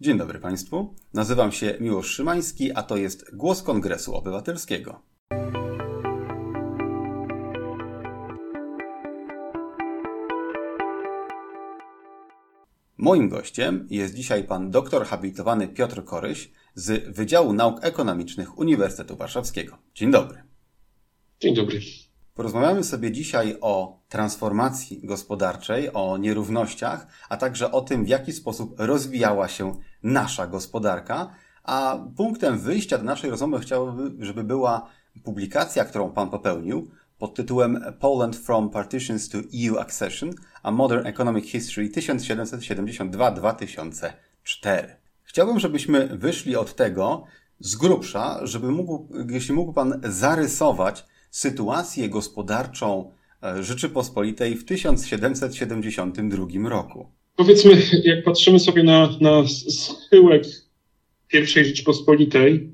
Dzień dobry Państwu. Nazywam się Miłosz Szymański, a to jest Głos Kongresu Obywatelskiego. Moim gościem jest dzisiaj pan doktor habilitowany Piotr Koryś z Wydziału Nauk Ekonomicznych Uniwersytetu Warszawskiego. Dzień dobry. Dzień dobry. Porozmawiamy sobie dzisiaj o transformacji gospodarczej, o nierównościach, a także o tym, w jaki sposób rozwijała się nasza gospodarka. A punktem wyjścia do naszej rozmowy chciałbym, żeby była publikacja, którą Pan popełnił pod tytułem Poland from Partitions to EU Accession, a Modern Economic History 1772-2004. Chciałbym, żebyśmy wyszli od tego z grubsza, żeby mógł, jeśli mógł Pan zarysować sytuację gospodarczą e, Rzeczypospolitej w 1772 roku. Powiedzmy, jak patrzymy sobie na, na schyłek pierwszej Rzeczypospolitej,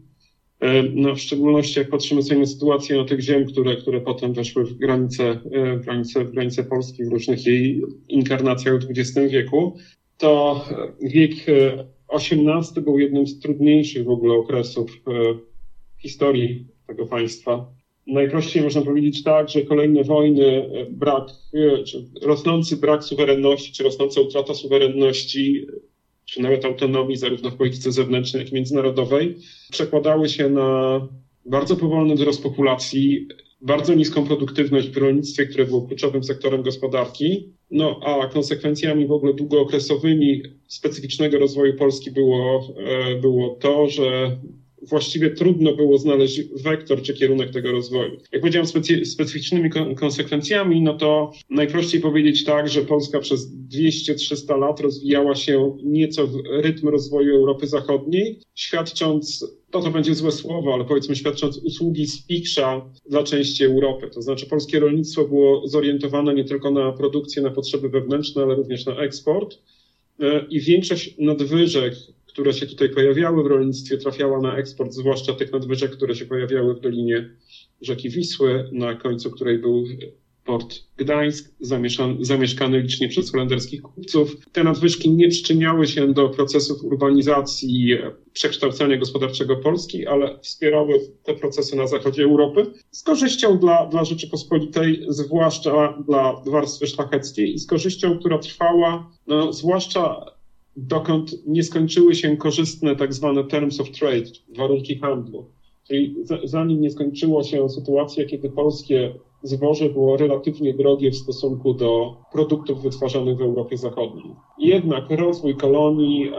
e, no w szczególności jak patrzymy sobie na sytuację na tych ziem, które, które potem weszły w granice, e, w granice, w granice Polski w różnych jej inkarnacjach w XX wieku, to wiek XVIII był jednym z trudniejszych w ogóle okresów historii tego państwa najprościej można powiedzieć tak, że kolejne wojny, e, brak, e, czy rosnący brak suwerenności, czy rosnąca utrata suwerenności, czy nawet autonomii zarówno w polityce zewnętrznej, jak i międzynarodowej, przekładały się na bardzo powolny wzrost populacji, bardzo niską produktywność w rolnictwie, które było kluczowym sektorem gospodarki, no a konsekwencjami w ogóle długookresowymi specyficznego rozwoju Polski było, e, było to, że właściwie trudno było znaleźć wektor czy kierunek tego rozwoju. Jak powiedziałem, specy, specyficznymi konsekwencjami, no to najprościej powiedzieć tak, że Polska przez 200-300 lat rozwijała się nieco w rytm rozwoju Europy Zachodniej, świadcząc to to będzie złe słowo, ale powiedzmy świadcząc usługi z piksza dla części Europy. To znaczy polskie rolnictwo było zorientowane nie tylko na produkcję, na potrzeby wewnętrzne, ale również na eksport. E, I większość nadwyżek które się tutaj pojawiały w rolnictwie, trafiała na eksport, zwłaszcza tych nadwyżek, które się pojawiały w dolinie rzeki Wisły, na końcu której był port Gdańsk, zamieszkany licznie przez holenderskich kupców. Te nadwyżki nie przyczyniały się do procesów urbanizacji, przekształcenia gospodarczego Polski, ale wspierały te procesy na zachodzie Europy z korzyścią dla, dla Rzeczypospolitej, zwłaszcza dla warstwy szlacheckiej i z korzyścią, która trwała, no, zwłaszcza dokąd nie skończyły się korzystne tak zwane terms of trade, warunki handlu. Czyli zanim nie skończyła się sytuacja, kiedy polskie zboże było relatywnie drogie w stosunku do produktów wytwarzanych w Europie Zachodniej. Jednak rozwój kolonii,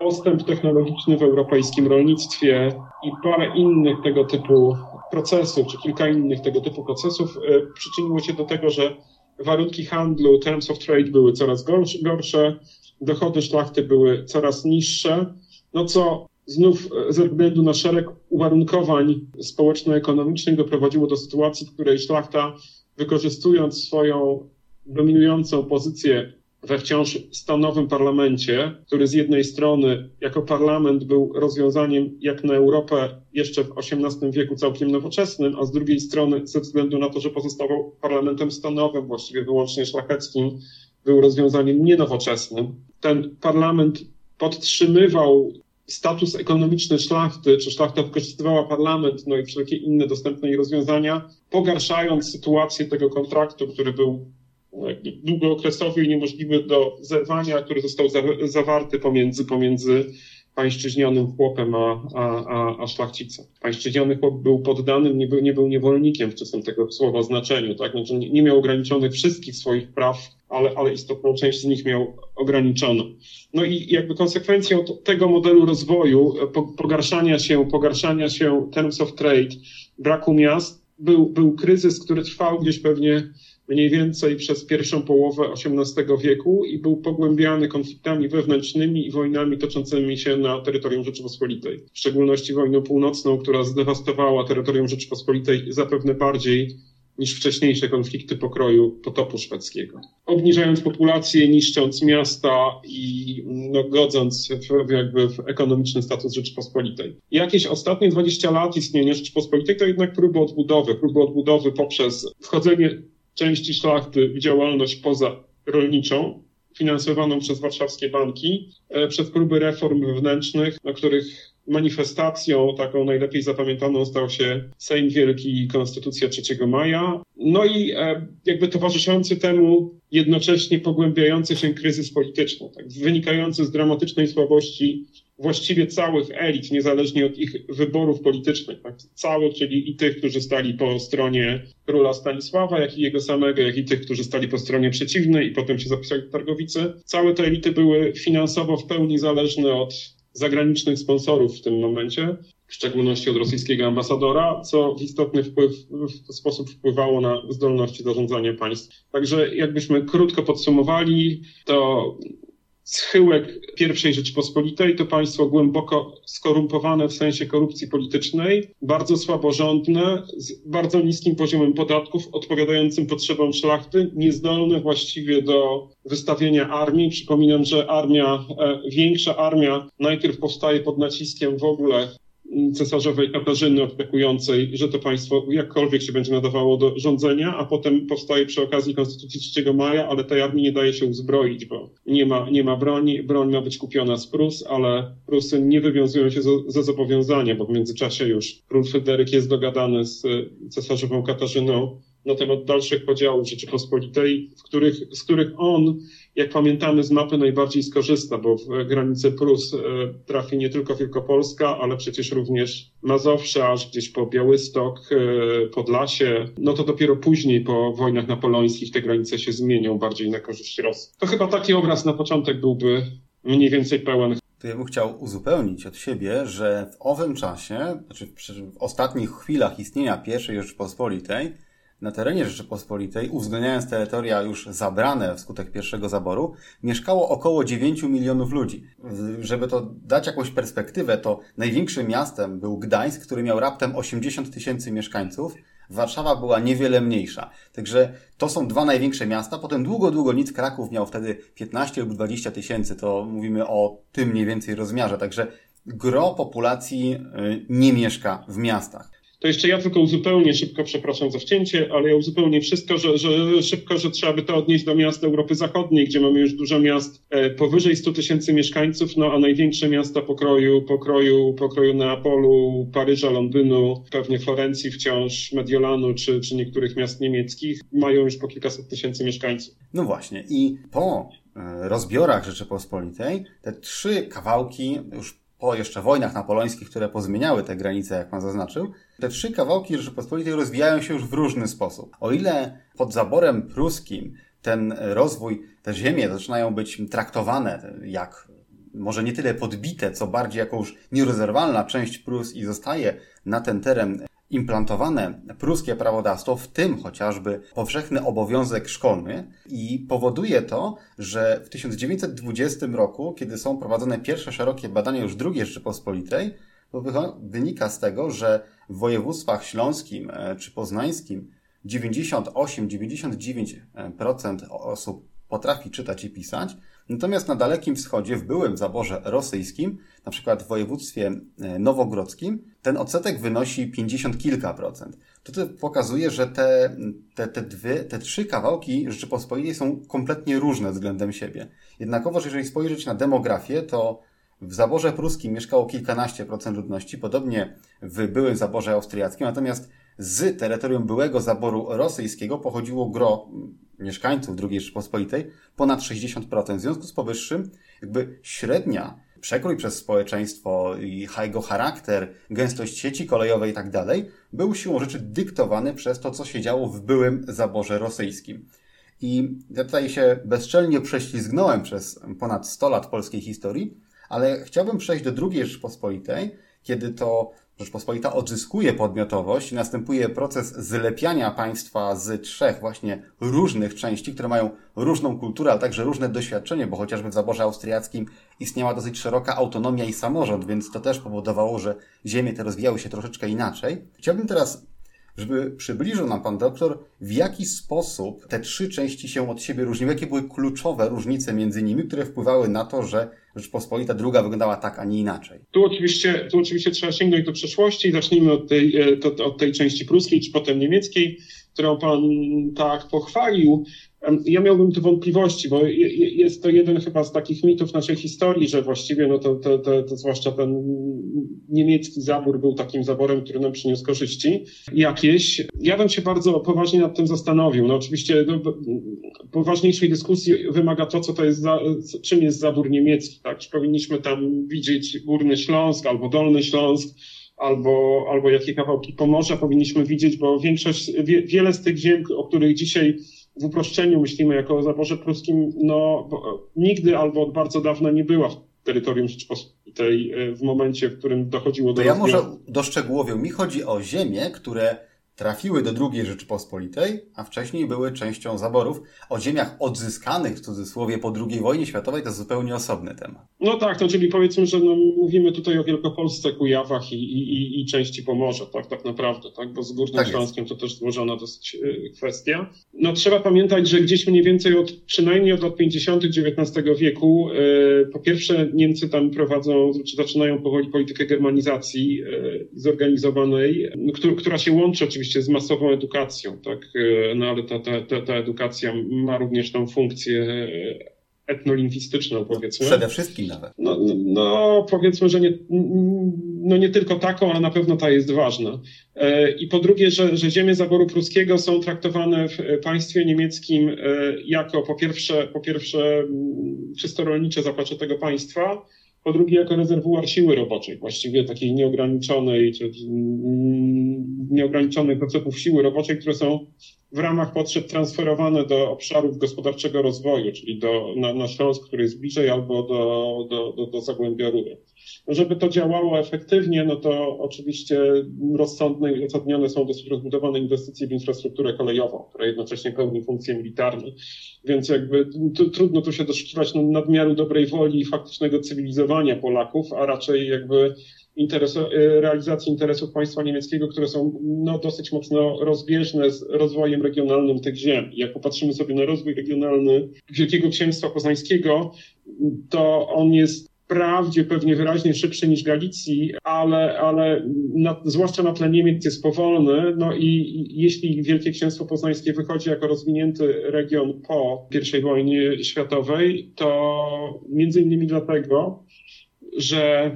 postęp technologiczny w europejskim rolnictwie i parę innych tego typu procesów, czy kilka innych tego typu procesów e, przyczyniło się do tego, że warunki handlu, terms of trade były coraz gorsze, dochody szlachty były coraz niższe, no co znów ze względu na szereg uwarunkowań społeczno-ekonomicznych doprowadziło do sytuacji, w której szlachta, wykorzystując swoją dominującą pozycję we wciąż stanowym parlamencie, który z jednej strony jako parlament był rozwiązaniem jak na Europę jeszcze w XVIII wieku całkiem nowoczesnym, a z drugiej strony ze względu na to, że pozostawał parlamentem stanowym, właściwie wyłącznie szlacheckim, był rozwiązaniem nienowoczesnym. Ten parlament podtrzymywał status ekonomiczny szlachty, czy szlachta wykorzystywała parlament, no i wszelkie inne dostępne jej rozwiązania, pogarszając sytuację tego kontraktu, który był no, długookresowy i niemożliwy do zerwania, który został zawarty pomiędzy, pomiędzy pańszczyźnionym chłopem a, a, a, a szlachcicą. Pańszczyźniony chłop był poddanym, nie był, nie był niewolnikiem w czasem tego słowa znaczeniu, tak? Znaczy nie, nie miał ograniczonych wszystkich swoich praw, ale, ale istotną część z nich miał ograniczoną. No i jakby konsekwencją tego modelu rozwoju, pogarszania się, pogarszania się terms of trade, braku miast, był, był kryzys, który trwał gdzieś pewnie mniej więcej przez pierwszą połowę XVIII wieku i był pogłębiany konfliktami wewnętrznymi i wojnami toczącymi się na terytorium Rzeczypospolitej. W szczególności wojną północną, która zdewastowała terytorium Rzeczypospolitej zapewne bardziej niż wcześniejsze konflikty pokroju potopu szwedzkiego. Obniżając populację, niszcząc miasta i no, godząc w, jakby w ekonomiczny status Rzeczypospolitej. Jakieś ostatnie 20 lat istnienia Rzeczypospolitej to jednak próby odbudowy, próby odbudowy poprzez wchodzenie części szlachty w działalność poza rolniczą, finansowaną przez warszawskie banki, e, przez próby reform wewnętrznych, na których manifestacją taką najlepiej zapamiętaną stał się Sejm Wielki i Konstytucja 3 maja. No i e, jakby towarzyszący temu jednocześnie pogłębiający się kryzys polityczny, tak, wynikający z dramatycznej słabości właściwie całych elit, niezależnie od ich wyborów politycznych, tak, całych, czyli i tych, którzy stali po stronie króla Stanisława, jak i jego samego, jak i tych, którzy stali po stronie przeciwnej i potem się zapisali w Targowicy. Całe te elity były finansowo w pełni zależne od zagranicznych sponsorów w tym momencie, w szczególności od rosyjskiego ambasadora, co w istotny wpływ, w sposób wpływało na zdolności zarządzania państw. Także jakbyśmy krótko podsumowali, to schyłek I Rzeczypospolitej to państwo głęboko skorumpowane w sensie korupcji politycznej, bardzo słaborządne, z bardzo niskim poziomem podatków, odpowiadającym potrzebom szlachty, niezdolne właściwie do wystawienia armii. Przypominam, że armia, e, większa armia najpierw powstaje pod naciskiem w ogóle cesarzowej Katarzyny opiekującej, że to państwo jakkolwiek się będzie nadawało do rządzenia, a potem powstaje przy okazji Konstytucji 3 maja, ale tej armii nie daje się uzbroić, bo nie ma, nie ma broni, broń ma być kupiona z Prus, ale Prusy nie wywiązują się ze zobowiązania, bo w międzyczasie już król Fryderyk jest dogadany z cesarzową Katarzyną na temat dalszych podziałów Rzeczypospolitej, w których, z których on, jak pamiętamy z mapy, najbardziej skorzysta, bo w granice Prus e, trafi nie tylko Wielkopolska, ale przecież również Mazowsze, aż gdzieś po Białystok, e, Podlasie. No to dopiero później, po wojnach napoleońskich, te granice się zmienią bardziej na korzyść Rosji. To chyba taki obraz na początek byłby mniej więcej pełen to ja bym chciał uzupełnić od siebie, że w owym czasie, znaczy w ostatnich chwilach istnienia I Rzeczypospolitej, na terenie Rzeczypospolitej, uwzględniając terytoria już zabrane wskutek pierwszego zaboru, mieszkało około 9 milionów ludzi. Żeby to dać jakąś perspektywę, to największym miastem był Gdańsk, który miał raptem 80 tysięcy mieszkańców. Warszawa była niewiele mniejsza. Także to są dwa największe miasta. Potem długo, długo nic Kraków miał wtedy 15 lub 20 tysięcy. To mówimy o tym mniej więcej rozmiarze. Także gro populacji y, nie mieszka w miastach. To jeszcze ja tylko uzupełnię szybko, przepraszam za wcięcie, ale ja uzupełnię wszystko, że, że szybko, że trzeba by to odnieść do miast Europy Zachodniej, gdzie mamy już dużo miast e, powyżej 100 tysięcy mieszkańców, no a największe miasta pokroju, pokroju, pokroju Neapolu, Paryża, Londynu, pewnie Florencji wciąż, Mediolanu czy, czy niektórych miast niemieckich mają już po kilkaset tysięcy mieszkańców. No właśnie i po e, rozbiorach Rzeczypospolitej te trzy kawałki już po jeszcze wojnach napoleońskich, które pozmieniały te granice, jak pan zaznaczył, te trzy kawałki Rzeczypospolitej rozwijają się już w różny sposób. O ile pod zaborem pruskim ten rozwój, te ziemie zaczynają być traktowane jak może nie tyle podbite, co bardziej jako już nierozerwalna część Prus i zostaje na ten teren implantowane pruskie prawodawstwo, w tym chociażby powszechny obowiązek szkolny i powoduje to, że w 1920 roku, kiedy są prowadzone pierwsze szerokie badania już II Rzeczypospolitej, to wynika z tego, że w województwach śląskim e, czy poznańskim 98-99% osób potrafi czytać i pisać, natomiast na Dalekim Wschodzie, w byłym zaborze rosyjskim, na przykład w województwie e, nowogrodzkim, ten odsetek wynosi 50 kilka procent. To, pokazuje, że te, te, te, dwie, te trzy kawałki Rzeczypospolitej są kompletnie różne względem siebie. Jednakowoż, jeżeli spojrzeć na demografię, to w zaborze pruskim mieszkało kilkanaście procent ludności, podobnie w byłym zaborze austriackim, natomiast z terytorium byłego zaboru rosyjskiego pochodziło gro mieszkańców II Rzeczypospolitej ponad 60%. W związku z powyższym, jakby średnia przekrój przez społeczeństwo i jego charakter, gęstość sieci kolejowej i tak dalej, był siłą rzeczy dyktowany przez to, co się działo w byłym zaborze rosyjskim. I ja tutaj się bezczelnie prześlizgnąłem przez ponad 100 lat polskiej historii, ale chciałbym przejść do II Rzeczypospolitej, kiedy to Rzeczpospolita odzyskuje podmiotowość i następuje proces zlepiania państwa z trzech właśnie różnych części, które mają różną kulturę, ale także różne doświadczenie, bo chociażby w zaborze austriackim istniała dosyć szeroka autonomia i samorząd, więc to też powodowało, że ziemie te rozwijały się troszeczkę inaczej. Chciałbym teraz żeby przybliżył nam pan doktor, w jaki sposób te trzy części się od siebie różniły, jakie były kluczowe różnice między nimi, które wpływały na to, że Rzeczpospolita druga wyglądała tak, a nie inaczej. Tu oczywiście, tu oczywiście trzeba sięgnąć do przeszłości. Zacznijmy od tej, e, to, od tej części pruskiej, czy potem niemieckiej, którą pan tak pochwalił. Ja miałbym tu wątpliwości, bo jest to jeden chyba z takich mitów naszej historii, że właściwie no to, to, to, to zwłaszcza ten niemiecki zabór był takim zaborem, który nam przyniósł korzyści jakieś. Ja bym się bardzo poważnie nad tym zastanowił. No oczywiście no, poważniejszej dyskusji wymaga to, co to jest za, czym jest zabór niemiecki, tak? Czy powinniśmy tam widzieć Górny Śląsk albo Dolny Śląsk, albo, albo jakie kawałki Pomorza powinniśmy widzieć, bo większość, wie, wiele z tych ziem, o których dzisiaj w uproszczeniu myślimy jako o zaborze pruskim, no nigdy albo od bardzo dawna nie była w terytorium Rzeczypospolitej e, w momencie, w którym dochodziło do... To ja może doszczegółowię. Mi chodzi o ziemie, które trafiły do II Rzeczypospolitej, a wcześniej były częścią zaborów. O ziemiach odzyskanych w cudzysłowie po II wojnie światowej to zupełnie osobny temat. No tak, to czyli powiedzmy, że no, mówimy tutaj o Wielkopolsce, Kujawach i, i, i części Pomorza, tak, tak naprawdę, tak, bo z Górnym tak Śląskiem to też złożona dosyć y, kwestia. No trzeba pamiętać, że gdzieś mniej więcej od, przynajmniej od lat 50. XIX wieku, y, po pierwsze Niemcy tam prowadzą, czy zaczynają powoli politykę germanizacji y, zorganizowanej, która się łączy oczywiście oczywiście z masową edukacją, tak? E, no ale ta, ta, ta, edukacja ma również tą funkcję e, etnolingwistyczną, powiedzmy. Przede wszystkim nawet. No, no, no, powiedzmy, że nie, no nie tylko taką, ale na pewno ta jest ważna. E, I po drugie, że, że ziemie zaboru pruskiego są traktowane w państwie niemieckim jako po pierwsze, po pierwsze czysto rolnicze zaplecze tego państwa, po drugie jako rezerwuar siły roboczej, właściwie takiej nieograniczonej, czy nieograniczonych procentów siły roboczej, które są w ramach potrzeb transferowane do obszarów gospodarczego rozwoju, czyli do, na, na Śląsk, który jest bliżej, albo do, do, do, do Zagłębia Rury. No żeby to działało efektywnie, no to oczywiście rozsądne i uzasadnione są dosyć rozbudowane inwestycje w infrastrukturę kolejową, która jednocześnie pełni funkcję militarną. Więc jakby trudno tu się doszukiwać nadmiaru dobrej woli i faktycznego cywilizowania Polaków, a raczej jakby interesu, e, realizacji interesów państwa niemieckiego, które są no, dosyć mocno rozbieżne z rozwojem regionalnym tych ziem. Jak popatrzymy sobie na rozwój regionalny Wielkiego Księstwa Poznańskiego, to on jest wprawdzie pewnie wyraźnie szybszy niż Galicji, ale, ale na, zwłaszcza na tle Niemiec jest powolny. No i, i jeśli Wielkie Księstwo Poznańskie wychodzi jako rozwinięty region po I wojnie światowej, to między innymi dlatego, że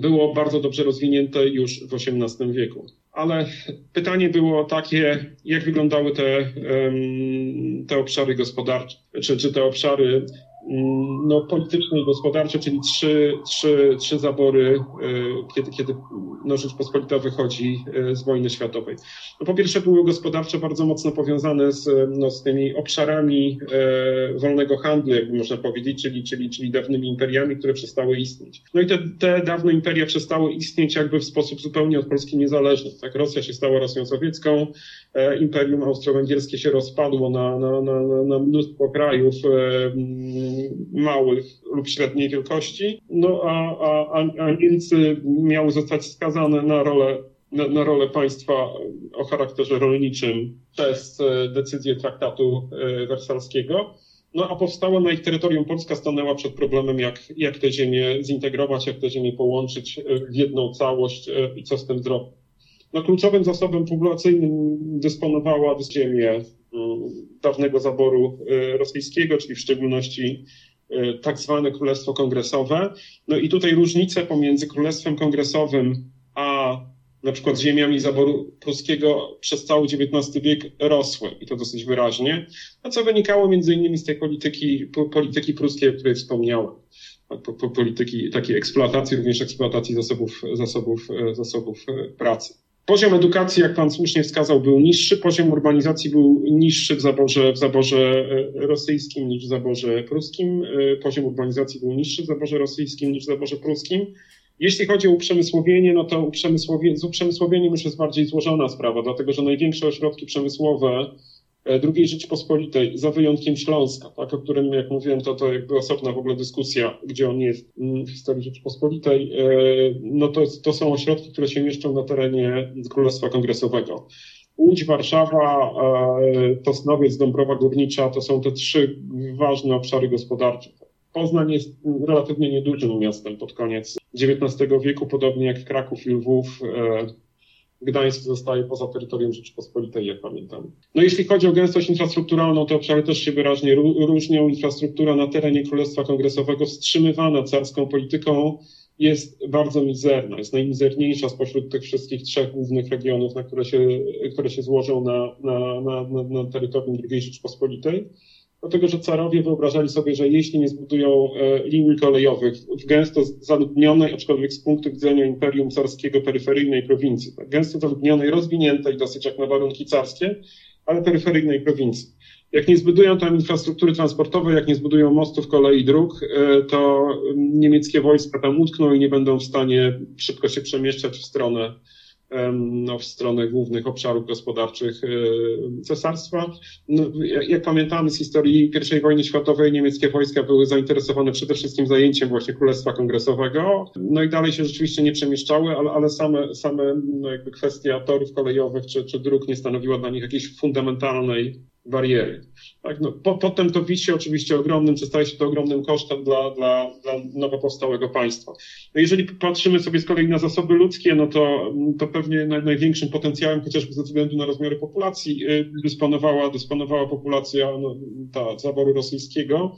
było bardzo dobrze rozwinięte już w XVIII wieku. Ale pytanie było takie, jak wyglądały te, te obszary gospodarcze, czy, czy te obszary no, polityczne i gospodarcze, czyli trzy, trzy, trzy zabory, e, kiedy, kiedy no, Rzeczpospolita wychodzi e, z wojny światowej. No, po pierwsze były gospodarcze bardzo mocno powiązane z, no, z tymi obszarami e, wolnego handlu, jakby można powiedzieć, czyli, czyli, czyli dawnymi imperiami, które przestały istnieć. No i te, te dawne imperia przestały istnieć jakby w sposób zupełnie od Polski niezależny. Tak, Rosja się stała Rosją sowiecką, Imperium Austro-Węgierskie się rozpadło na, na, na, na mnóstwo krajów, e, małych lub średniej wielkości, no a, a, a Niemcy miały zostać skazane na rolę, na, na rolę państwa o charakterze rolniczym przez e, decyzję traktatu e, wersalskiego. No a powstała na ich terytorium Polska stanęła przed problemem, jak, jak te ziemię zintegrować, jak te ziemię połączyć e, w jedną całość i co z tym zrobić. No, kluczowym zasobem populacyjnym dysponowała ziemię mm, dawnego zaboru rosyjskiego, czyli w szczególności Y, tak zwane Królestwo Kongresowe. No i tutaj różnice pomiędzy Królestwem Kongresowym a na przykład ziemiami zaboru pruskiego przez cały XIX wiek rosły i to dosyć wyraźnie, a co wynikało między innymi z tej polityki, polityki pruskiej, o której wspomniałem. Polityki takiej eksploatacji, również eksploatacji zasobów, zasobów, zasobów pracy. Poziom edukacji, jak pan słusznie wskazał, był niższy, poziom urbanizacji był niższy w zaborze, w zaborze e, rosyjskim niż w zaborze pruskim, e, poziom urbanizacji był niższy w zaborze rosyjskim niż w zaborze pruskim. Jeśli chodzi o uprzemysłowienie, no to uprzemysłowie, z uprzemysłowieniem już jest bardziej złożona sprawa, dlatego że największe ośrodki przemysłowe II Rzeczypospolitej, za wyjątkiem Śląska, tak, o którym, jak mówiłem, to, to jakby osobna w ogóle dyskusja, gdzie on jest mm, w historii Rzeczypospolitej, e, no to, to są ośrodki, które się mieszczą na terenie Królestwa Kongresowego. Łódź, Warszawa, e, Tosnowiec, Dąbrowa Górnicza to są te trzy ważne obszary gospodarcze. Poznań jest relatywnie niedużym miastem pod koniec XIX wieku, podobnie jak Kraków i Lwów Gdańsk zostaje poza terytorium Rzeczypospolitej, jak pamiętam. No jeśli chodzi o gęstość infrastrukturalną, to obszary też się wyraźnie różnią. Infrastruktura na terenie Królestwa Kongresowego wstrzymywana carską polityką jest bardzo mizerna. Jest najmizerniejsza spośród tych wszystkich trzech głównych regionów, na które się, które się złożą na, na, na, na terytorium II Rzeczypospolitej. Dlatego, że carowie wyobrażali sobie, że jeśli nie zbudują e, linii kolejowych w gęsto zaludnionej, aczkolwiek z punktu widzenia Imperium Carskiego peryferyjnej prowincji, tak, gęsto zaludnionej, rozwiniętej dosyć jak na warunki carskie, ale peryferyjnej prowincji. Jak nie zbudują tam infrastruktury transportowej, jak nie zbudują mostów, kolei, dróg, e, to niemieckie wojska tam utkną i nie będą w stanie szybko się przemieszczać w stronę no, w stronę głównych obszarów gospodarczych e, cesarstwa. No, jak pamiętamy z historii I wojny światowej, niemieckie wojska były zainteresowane przede wszystkim zajęciem właśnie Królestwa Kongresowego. No i dalej się rzeczywiście nie przemieszczały, ale, ale same, same no, jakby kwestia torów kolejowych czy, czy dróg nie stanowiła dla nich jakiejś fundamentalnej bariery. Tak, no, po, potem to wisi oczywiście ogromnym, czy staje się to ogromnym kosztem dla, dla, dla nowo powstałego państwa. No jeżeli patrzymy sobie z kolei na zasoby ludzkie, no to, to pewnie naj, największym potencjałem, chociażby ze względu na rozmiary populacji, y, dysponowała, dysponowała populacja no, ta, zaboru rosyjskiego.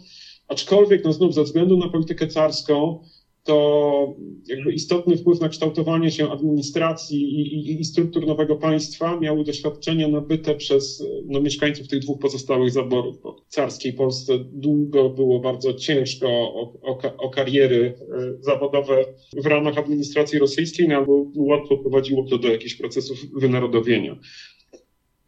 Aczkolwiek, no znów, ze względu na politykę carską, to jakby istotny wpływ na kształtowanie się administracji i, i, i struktur nowego państwa miały doświadczenia nabyte przez no, mieszkańców tych dwóch pozostałych zaborów. Bo w carskiej Polsce długo było bardzo ciężko o, o, o kariery e, zawodowe w ramach administracji rosyjskiej, no, albo łatwo prowadziło to do jakichś procesów wynarodowienia.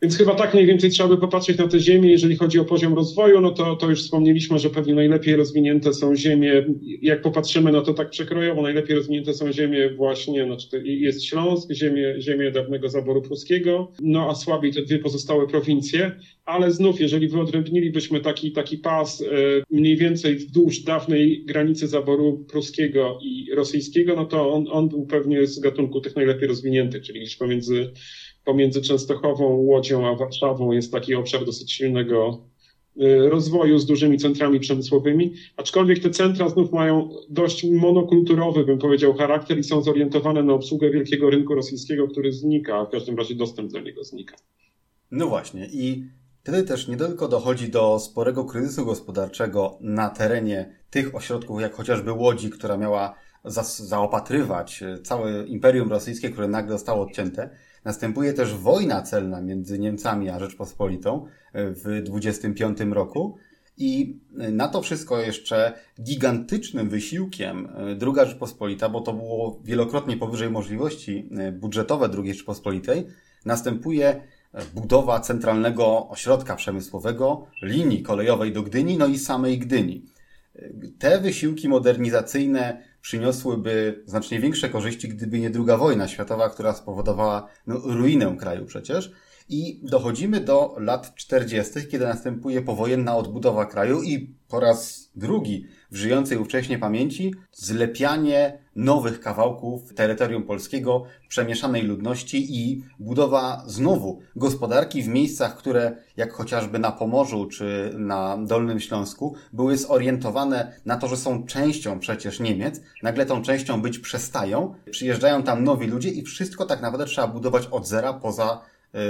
Więc chyba tak mniej więcej trzeba by popatrzeć na te ziemie. Jeżeli chodzi o poziom rozwoju, no to, to już wspomnieliśmy, że pewnie najlepiej rozwinięte są ziemie, jak popatrzymy na to tak przekrojowo, najlepiej rozwinięte są ziemie właśnie, znaczy jest Śląsk, ziemie, ziemie dawnego zaboru pruskiego, no a słabiej te dwie pozostałe prowincje, ale znów, jeżeli wyodrębnilibyśmy taki, taki pas e, mniej więcej wzdłuż dawnej granicy zaboru pruskiego i rosyjskiego, no to on, on był pewnie z gatunku tych najlepiej rozwiniętych, czyli gdzieś pomiędzy pomiędzy Częstochową, Łodzią a Warszawą jest taki obszar dosyć silnego y, rozwoju z dużymi centrami przemysłowymi, aczkolwiek te centra znów mają dość monokulturowy, bym powiedział, charakter i są zorientowane na obsługę wielkiego rynku rosyjskiego, który znika, a w każdym razie dostęp do niego znika. No właśnie i wtedy też nie tylko dochodzi do sporego kryzysu gospodarczego na terenie tych ośrodków, jak chociażby Łodzi, która miała zaopatrywać całe Imperium Rosyjskie, które nagle zostało odcięte, Następuje też wojna celna między Niemcami a Rzeczpospolitą e, w 25 roku. I e, na to wszystko jeszcze gigantycznym wysiłkiem e, Druga Rzeczpospolita, bo to było wielokrotnie powyżej możliwości budżetowe II Rzeczpospolitej, następuje budowa centralnego ośrodka przemysłowego, linii kolejowej do Gdyni, no i samej Gdyni. Te wysiłki modernizacyjne przyniosłyby znacznie większe korzyści, gdyby nie druga wojna światowa, która spowodowała no, ruinę kraju przecież. I dochodzimy do lat 40., kiedy następuje powojenna odbudowa kraju i po raz drugi w żyjącej ówcześnie pamięci zlepianie nowych kawałków terytorium polskiego, przemieszanej ludności i budowa znowu gospodarki w miejscach, które jak chociażby na Pomorzu czy na Dolnym Śląsku były zorientowane na to, że są częścią przecież Niemiec, nagle tą częścią być przestają, przyjeżdżają tam nowi ludzie i wszystko tak naprawdę trzeba budować od zera poza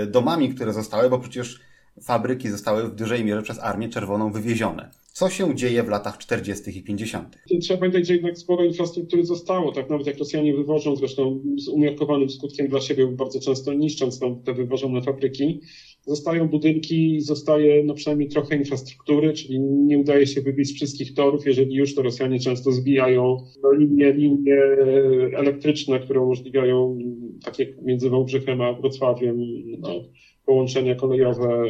y, domami, które zostały, bo przecież fabryki zostały w dużej mierze przez Armię Czerwoną wywiezione. Co się dzieje w latach 40. i 50.? Trzeba pamiętać, że jednak sporo infrastruktury zostało, tak nawet jak Rosjanie wywożą, zresztą z umiarkowanym skutkiem dla siebie, bardzo często niszcząc tam te wywożone fabryki, zostają budynki, zostaje no przynajmniej trochę infrastruktury, czyli nie udaje się wybić wszystkich torów, jeżeli już to Rosjanie często zbijają no, linie, linie elektryczne, które umożliwiają, takie między Wałbrzychem a Wrocławiem, no, połączenia kolejowe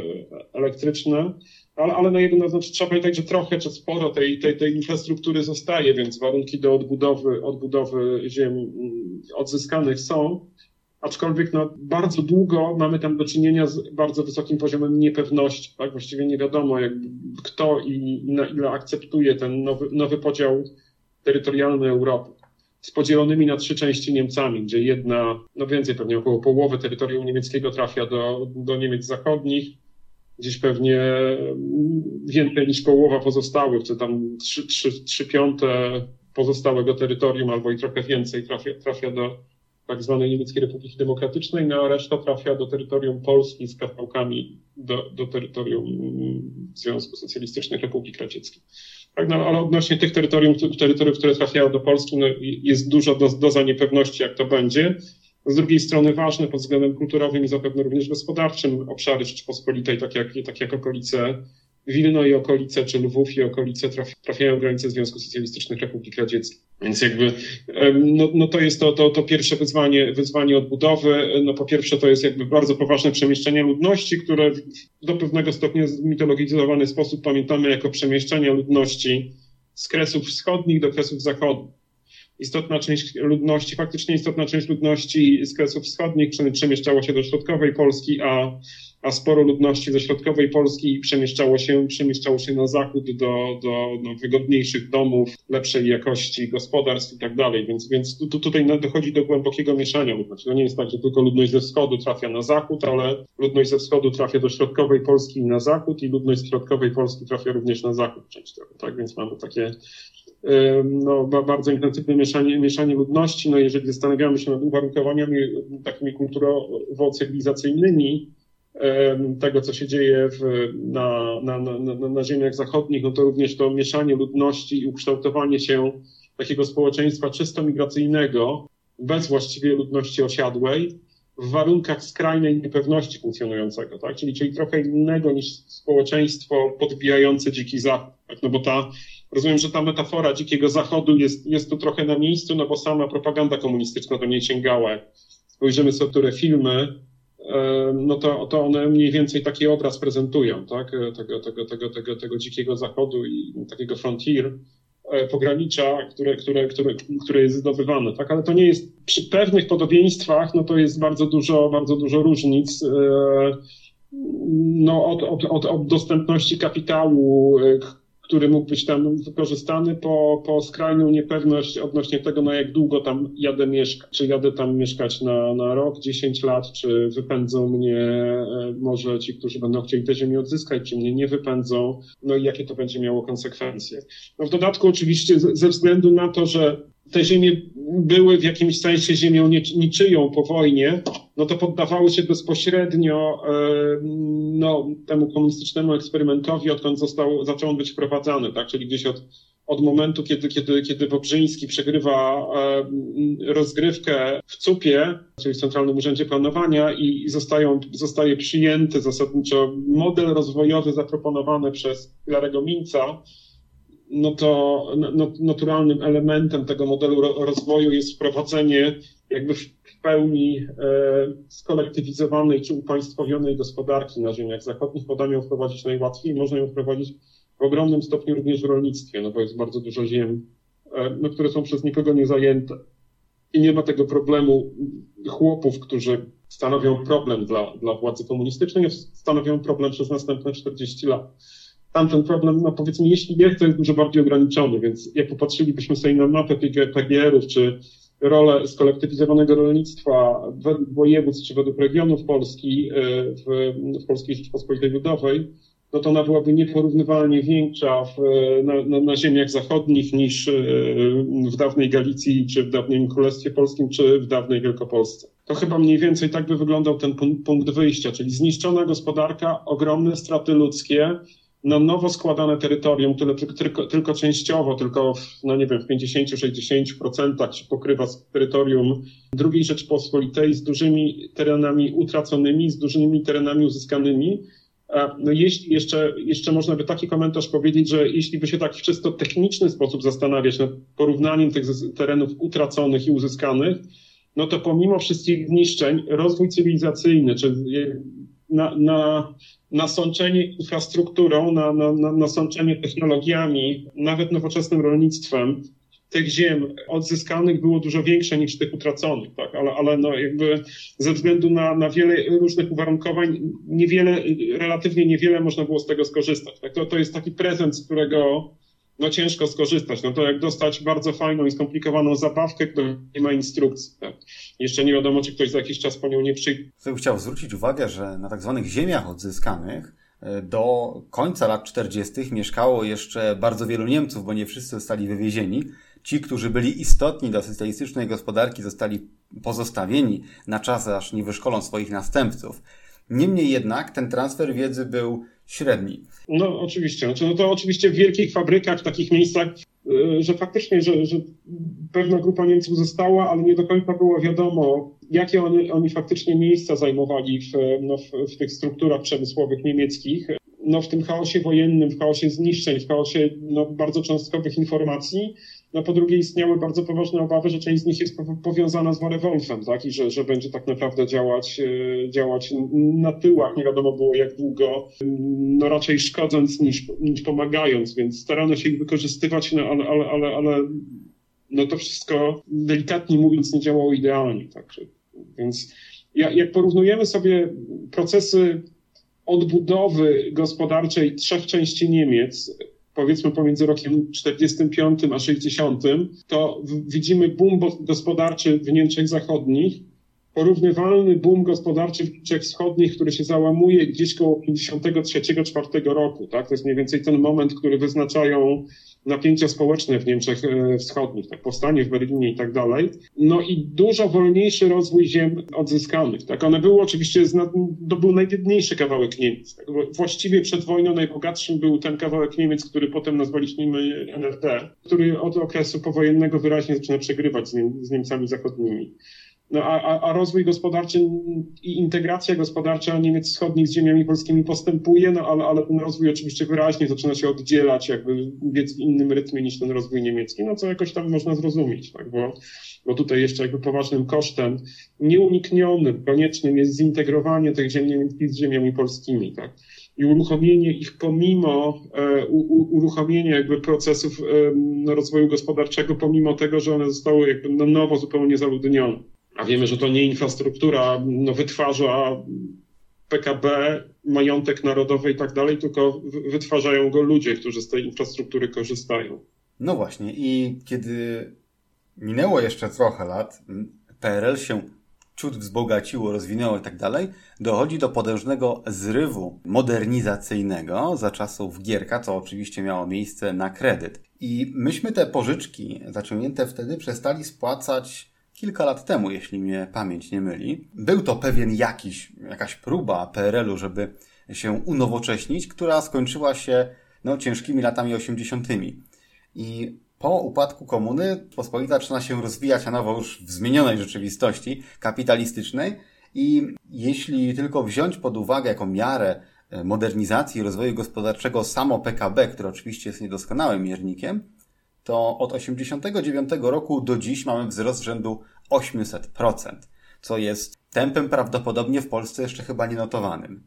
elektryczne ale, ale na jedno znaczy, trzeba pamiętać, że trochę czy sporo tej, tej, tej infrastruktury zostaje, więc warunki do odbudowy, odbudowy ziem mm, odzyskanych są. Aczkolwiek no, bardzo długo mamy tam do czynienia z bardzo wysokim poziomem niepewności. Tak? Właściwie nie wiadomo, jak, kto i, i na ile akceptuje ten nowy, nowy podział terytorialny Europy z podzielonymi na trzy części Niemcami, gdzie jedna, no więcej pewnie około połowy terytorium niemieckiego trafia do, do Niemiec zachodnich, gdzieś pewnie więcej niż połowa pozostałych, czy tam trzy, trzy, trzy piąte pozostałego terytorium, albo i trochę więcej trafia, trafia do tak zwanej Niemieckiej Republiki Demokratycznej, no a reszta trafia do terytorium Polski z kawałkami do, do terytorium Związku Socjalistycznych Republik Radzieckich. Tak, no, ale odnośnie tych terytorium, terytoriów, które trafiają do Polski, no, jest dużo do, doza niepewności, jak to będzie. Z drugiej strony ważne pod względem kulturowym i zapewne również gospodarczym obszary Rzeczypospolitej, tak jak, tak jak okolice Wilno i okolice, czy Lwów i okolice trafiają w granice Związku Socjalistycznych Republik Radzieckich. Więc jakby, no, no to jest to, to, to pierwsze wyzwanie, wyzwanie odbudowy. No po pierwsze to jest jakby bardzo poważne przemieszczenie ludności, które do pewnego stopnia w mitologizowany sposób pamiętamy jako przemieszczenie ludności z kresów wschodnich do kresów zachodnich istotna część ludności, faktycznie istotna część ludności z kresów wschodnich przemieszczała się do środkowej Polski, a, a sporo ludności ze środkowej Polski przemieszczało się, przemieszczało się na zachód do, do no, wygodniejszych domów, lepszej jakości gospodarstw i tak dalej. Więc, więc tu, tutaj dochodzi do głębokiego mieszania ludności. To nie jest tak, że tylko ludność ze wschodu trafia na zachód, ale ludność ze wschodu trafia do środkowej Polski i na zachód i ludność z środkowej Polski trafia również na zachód częściowo. Tak więc mamy takie no, bardzo intensywne mieszanie, mieszanie ludności. No, jeżeli zastanawiamy się nad uwarunkowaniami takimi kulturowo-cywilizacyjnymi tego, co się dzieje w, na, na, na, na ziemiach zachodnich, no to również to mieszanie ludności i ukształtowanie się takiego społeczeństwa czysto migracyjnego, bez właściwie ludności osiadłej, w warunkach skrajnej niepewności funkcjonującego, tak? Czyli, czyli trochę innego niż społeczeństwo podbijające dziki zachód, tak? No bo ta Rozumiem, że ta metafora dzikiego zachodu jest, jest tu trochę na miejscu, no bo sama propaganda komunistyczna do niej sięgała. Spojrzymy sobie, które filmy, no to, to one mniej więcej taki obraz prezentują, tak? Tego, tego, tego, tego, tego dzikiego zachodu i takiego frontier, e, pogranicza, które, które, które, które jest zdobywane, tak? Ale to nie jest, przy pewnych podobieństwach, no to jest bardzo dużo, bardzo dużo różnic, e, no od, od, od, od dostępności kapitału, e, który mógł być tam wykorzystany po, po skrajną niepewność odnośnie tego, na jak długo tam jadę mieszkać. Czy jadę tam mieszkać na, na rok, 10 lat, czy wypędzą mnie e, może ci, którzy będą chcieli tę ziemię odzyskać, czy mnie nie wypędzą, no i jakie to będzie miało konsekwencje. No w dodatku oczywiście ze względu na to, że te ziemie były w jakimś sensie ziemią niczyją po wojnie, no to poddawały się bezpośrednio e, no, temu komunistycznemu eksperymentowi, odkąd został, zaczął on być wprowadzany, tak? czyli gdzieś od, od momentu, kiedy, kiedy, kiedy Bobrzyński przegrywa e, rozgrywkę w CUP-ie, czyli w Centralnym Urzędzie Planowania i, zostają, zostaje przyjęty zasadniczo model rozwojowy zaproponowany przez Larego Minca, no to no, naturalnym elementem tego modelu rozwoju jest wprowadzenie jakby w pełni e, skolektywizowanej czy upaństwowionej gospodarki na ziemiach zachodnich. Podam ją wprowadzić najłatwiej, można ją wprowadzić w ogromnym stopniu również w rolnictwie, no bo jest bardzo dużo ziem, e, no, które są przez nikogo nie zajęte. I nie ma tego problemu chłopów, którzy stanowią problem dla, dla władzy komunistycznej, stanowią problem przez następne 40 lat tamten problem, no powiedzmy, jeśli jest, to jest dużo bardziej ograniczony, więc jak popatrzylibyśmy sobie na mapę PGR-ów, czy rolę skolektywizowanego rolnictwa według województw czy według regionów Polski e, w, w Polskiej Rzeczypospolitej Ludowej, no to ona byłaby nieporównywalnie większa w, na, na, na, ziemiach zachodnich niż e, w dawnej Galicji, czy w dawnym Królestwie Polskim, czy w dawnej Wielkopolsce. To chyba mniej więcej tak by wyglądał ten punkt wyjścia, czyli zniszczona gospodarka, ogromne straty ludzkie, na nowo składane terytorium, które tylko, tylko częściowo, tylko w, no nie wiem, w 50-60% się pokrywa z terytorium II Rzeczpospolitej z dużymi terenami utraconymi, z dużymi terenami uzyskanymi. No jeśli jeszcze, jeszcze można by taki komentarz powiedzieć, że jeśli by się tak w czysto techniczny sposób zastanawiać nad porównaniem tych terenów utraconych i uzyskanych, no to pomimo wszystkich zniszczeń, rozwój cywilizacyjny, czy na, na nasączenie infrastrukturą, na, na, na nasączenie technologiami, nawet nowoczesnym rolnictwem, tych ziem odzyskanych było dużo większe niż tych utraconych, tak? ale, ale no jakby ze względu na, na wiele różnych uwarunkowań, niewiele, relatywnie niewiele można było z tego skorzystać. Tak? To, to jest taki prezent, z którego no ciężko skorzystać. No to jak dostać bardzo fajną i skomplikowaną zabawkę, która nie ma instrukcji. Tak? Jeszcze nie wiadomo, czy ktoś za jakiś czas po nią nie przyjdzie. Chciał zwrócić uwagę, że na tak zwanych ziemiach odzyskanych e, do końca lat 40. mieszkało jeszcze bardzo wielu Niemców, bo nie wszyscy zostali wywiezieni. ci, którzy byli istotni do socjalistycznej gospodarki, zostali pozostawieni na czas, aż nie wyszkolą swoich następców. Niemniej jednak ten transfer wiedzy był średni. No oczywiście. No to oczywiście w wielkich fabrykach, w takich miejscach, y, że faktycznie, że, że pewna grupa Niemców została, ale nie do końca było wiadomo, jakie oni, oni faktycznie miejsca zajmowali w, no, w, w tych strukturach przemysłowych niemieckich no, w tym chaosie wojennym, w chaosie zniszczeń, w chaosie no, bardzo cząstkowych informacji, no po drugie istniały bardzo poważne obawy, że część z nich jest powiązana z Wolfem, tak? I że, że będzie tak naprawdę działać, e, działać na tyłach, nie wiadomo było jak długo, no raczej szkodząc niż, niż pomagając, więc starano się ich wykorzystywać, no ale, ale, ale, ale no to wszystko delikatnie mówiąc nie działało idealnie, także, więc jak porównujemy sobie procesy odbudowy gospodarczej trzech części Niemiec, powiedzmy pomiędzy rokiem 45 a 60, to widzimy boom gospodarczy w Niemczech Zachodnich, porównywalny boom gospodarczy w Niemczech Wschodnich, który się załamuje gdzieś koło 53-4 roku. Tak? To jest mniej więcej ten moment, który wyznaczają napięcia społeczne w Niemczech e, Wschodnich, tak, powstanie w Berlinie i tak dalej. No i dużo wolniejszy rozwój ziem odzyskanych. Tak, one były oczywiście, to był najbiedniejszy kawałek Niemiec. Tak, właściwie przed wojną najbogatszym był ten kawałek Niemiec, który potem nazwaliśmy NRD, który od okresu powojennego wyraźnie zaczyna przegrywać z, z Niemcami zachodnimi. No, a, a, rozwój gospodarczy i integracja gospodarcza Niemiec Wschodnich z ziemiami polskimi postępuje, no ale, ale ten rozwój oczywiście wyraźnie zaczyna się oddzielać, jakby biec w innym rytmie niż ten rozwój niemiecki, no co jakoś tam można zrozumieć, tak, bo, bo tutaj jeszcze jakby poważnym kosztem, nieuniknionym, koniecznym jest zintegrowanie tych ziem niemieckich z ziemiami polskimi, tak i uruchomienie ich pomimo e, u, uruchomienia jakby procesów rozwoju gospodarczego, pomimo tego, że one zostały jakby na nowo zupełnie zaludnione. A wiemy, że to nie infrastruktura no, wytwarza PKB, majątek narodowy i tak dalej, tylko wytwarzają go ludzie, którzy z tej infrastruktury korzystają. No właśnie, i kiedy minęło jeszcze trochę lat, PRL się ciut wzbogaciło, rozwinęło i tak dalej, dochodzi do potężnego zrywu modernizacyjnego za czasów Gierka, co oczywiście miało miejsce na kredyt. I myśmy te pożyczki zaciągnięte wtedy przestali spłacać kilka lat temu, jeśli mnie pamięć nie myli. Był to pewien jakiś, jakaś próba PRL-u, żeby się unowocześnić, która skończyła się no, ciężkimi latami 80. I po upadku komuny pospolita zaczyna się rozwijać, a nowo już w zmienionej rzeczywistości kapitalistycznej. I jeśli tylko wziąć pod uwagę jako miarę e, modernizacji i rozwoju gospodarczego samo PKB, które oczywiście jest niedoskonałym miernikiem, to od 1989 roku do dziś mamy wzrost rzędu 800%, co jest tempem prawdopodobnie w Polsce jeszcze chyba nienotowanym.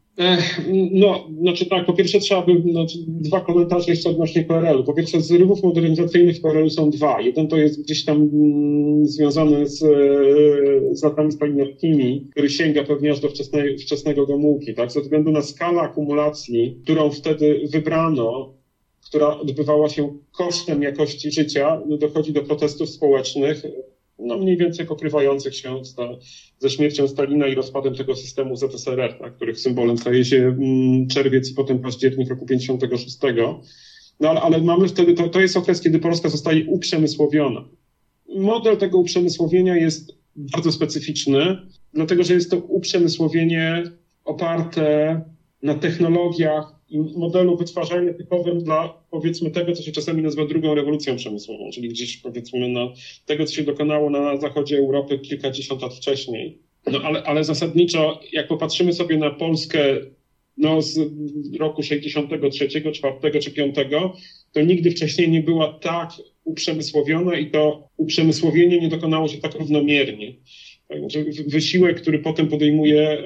No, znaczy tak, po pierwsze trzeba by, znaczy dwa komentarze jeszcze odnośnie PRL-u. Po pierwsze zrywów modernizacyjnych w PRL-u są dwa. Jeden to jest gdzieś tam mm, związany z, z latami stalinowskimi, który sięga pewnie aż do wczesnej, wczesnego Gomułki, tak? Ze względu na skalę akumulacji, którą wtedy wybrano, która odbywała się kosztem jakości życia, dochodzi do protestów społecznych, no mniej więcej pokrywających się ze śmiercią Stalina i rozpadem tego systemu ZSRR, tak, których symbolem staje się mm, czerwiec i potem październik roku 56. No ale, ale mamy wtedy, to, to jest okres, kiedy Polska zostaje uprzemysłowiona. Model tego uprzemysłowienia jest bardzo specyficzny, dlatego że jest to uprzemysłowienie oparte na technologiach modelu wytwarzania typowym dla powiedzmy tego, co się czasami nazywa drugą rewolucją przemysłową, czyli gdzieś powiedzmy na tego, co się dokonało na zachodzie Europy kilkadziesiąt lat wcześniej. No ale, ale zasadniczo, jak popatrzymy sobie na Polskę no, z roku 63, 4 czy 5, to nigdy wcześniej nie była tak uprzemysłowiona i to uprzemysłowienie nie dokonało się tak równomiernie. Wysiłek, który potem podejmuje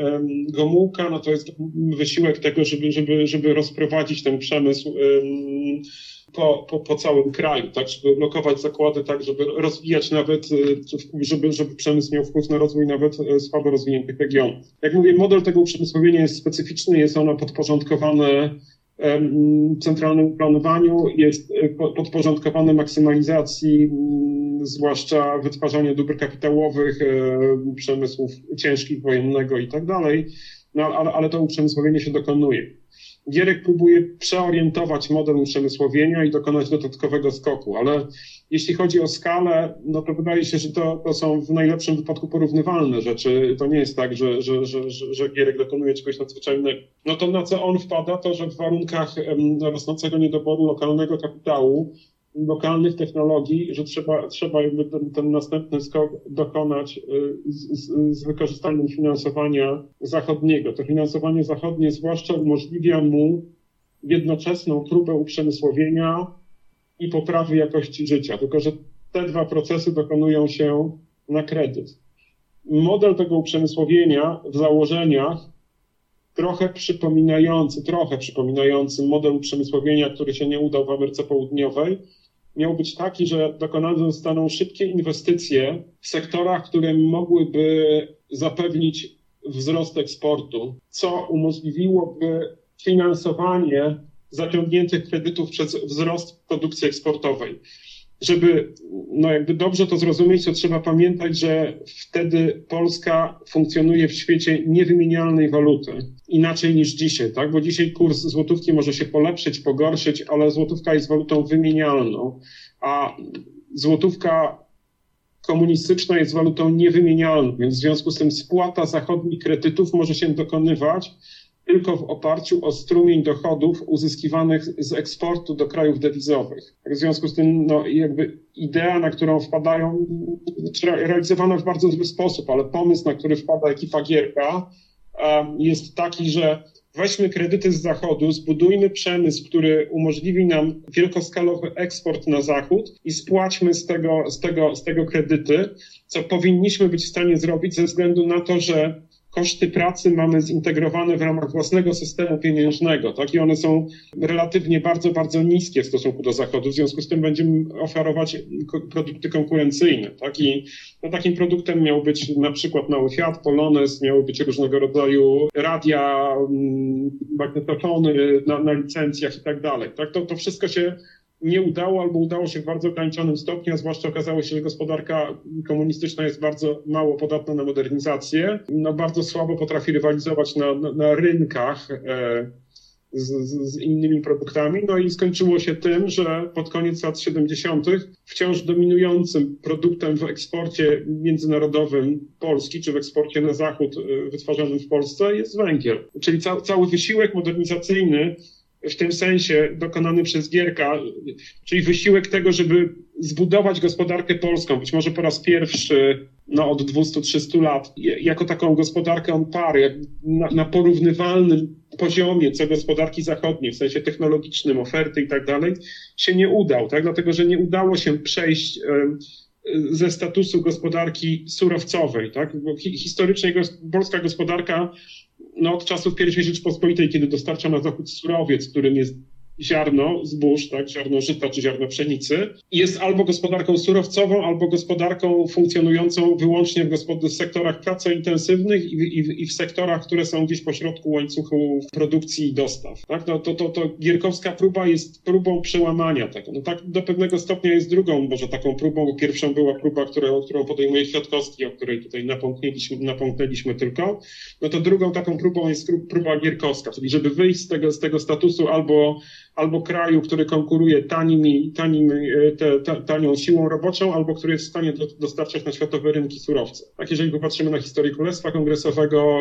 Gomułka, no to jest wysiłek tego, żeby, żeby, żeby rozprowadzić ten przemysł po, po, po całym kraju, tak, żeby blokować zakłady, tak, żeby rozwijać nawet, e, żeby, żeby przemysł miał wpływ na rozwój nawet e, słabo rozwiniętych regionów. Jak mówię, model tego uprzemysłowienia jest specyficzny, jest ono podporządkowane centralnemu planowaniu, jest e, podporządkowane maksymalizacji zwłaszcza wytwarzanie dóbr kapitałowych, e, przemysłów ciężkich, wojennego i tak dalej, no, ale, ale to uprzemysłowienie się dokonuje. Gierek próbuje przeorientować model uprzemysłowienia i dokonać dodatkowego skoku, ale jeśli chodzi o skalę, no to wydaje się, że to, to są w najlepszym wypadku porównywalne rzeczy. To nie jest tak, że, że, że, że, że Gierek dokonuje czegoś nadzwyczajnego. No to na co on wpada, to że w warunkach rosnącego niedoboru lokalnego kapitału, lokalnych technologii, że trzeba, trzeba jakby ten, ten następny skok dokonać y, z, z, z wykorzystaniem finansowania zachodniego. To finansowanie zachodnie zwłaszcza umożliwia mu jednoczesną próbę uprzemysłowienia i poprawy jakości życia. Tylko, że te dwa procesy dokonują się na kredyt. Model tego uprzemysłowienia w założeniach trochę przypominający, trochę przypominający model uprzemysłowienia, który się nie udał w Ameryce Południowej, miał być taki, że dokonane zostaną szybkie inwestycje w sektorach, które mogłyby zapewnić wzrost eksportu, co umożliwiłoby finansowanie zaciągniętych kredytów przez wzrost produkcji eksportowej. Żeby no jakby dobrze to zrozumieć, to trzeba pamiętać, że wtedy Polska funkcjonuje w świecie niewymienialnej waluty. Inaczej niż dzisiaj, tak? Bo dzisiaj kurs złotówki może się polepszyć, pogorszyć, ale złotówka jest walutą wymienialną, a złotówka komunistyczna jest walutą niewymienialną, więc w związku z tym spłata zachodnich kredytów może się dokonywać tylko w oparciu o strumień dochodów uzyskiwanych z eksportu do krajów dewizowych. W związku z tym, no, jakby idea, na którą wpadają, realizowana w bardzo zły sposób, ale pomysł, na który wpada ekipa Gierka, jest taki, że weźmy kredyty z zachodu, zbudujmy przemysł, który umożliwi nam wielkoskalowy eksport na zachód i spłaćmy z tego, z tego, z tego kredyty, co powinniśmy być w stanie zrobić ze względu na to, że koszty pracy mamy zintegrowane w ramach własnego systemu pieniężnego, tak? I one są relatywnie bardzo, bardzo niskie w stosunku do Zachodu. W związku z tym będziemy oferować produkty konkurencyjne, tak? I no, takim produktem miał być na przykład mały Fiat, Polones, miały być różnego rodzaju radia, mm, magnetofony na, na licencjach i tak dalej, tak? To, to wszystko się nie udało albo udało się w bardzo ograniczonym stopniu, a zwłaszcza okazało się, że gospodarka komunistyczna jest bardzo mało podatna na modernizację, no bardzo słabo potrafi rywalizować na, na, na rynkach e, z, z, innymi produktami. No i skończyło się tym, że pod koniec lat 70. wciąż dominującym produktem w eksporcie międzynarodowym Polski, czy w eksporcie na zachód e, wytwarzanym w Polsce jest węgiel. Czyli ca, cały wysiłek modernizacyjny w tym sensie dokonany przez Gierka, czyli wysiłek tego, żeby zbudować gospodarkę polską, być może po raz pierwszy no, od 200-300 lat, jako taką gospodarkę on pary, na, na porównywalnym poziomie co gospodarki zachodniej, w sensie technologicznym, oferty i tak dalej, się nie udał, tak? dlatego że nie udało się przejść ze statusu gospodarki surowcowej. Tak? Bo historycznie polska gospodarka no, od czasów I Rzeczpospolitej, kiedy dostarcza na zachód surowiec, którym jest ziarno zbóż, tak, ziarno żyta czy ziarno pszenicy, jest albo gospodarką surowcową, albo gospodarką funkcjonującą wyłącznie w, w sektorach pracointensywnych i i, i w sektorach, które są gdzieś pośrodku łańcuchu produkcji i dostaw. Tak? No, to, to, to Gierkowska próba jest próbą przełamania tego. No, tak do pewnego stopnia jest drugą może taką próbą, pierwszą była próba, którą, którą podejmuje Kwiatkowski, o której tutaj napomknęliśmy, napomknęliśmy tylko. No to drugą taką próbą jest próba Gierkowska, czyli żeby wyjść z tego, z tego statusu albo albo kraju, który konkuruje tanim, tanim, e, te, ta, tanią siłą roboczą, albo który jest w stanie do, dostarczać na światowe rynki surowce. Tak, jeżeli popatrzymy na historię Królestwa Kongresowego,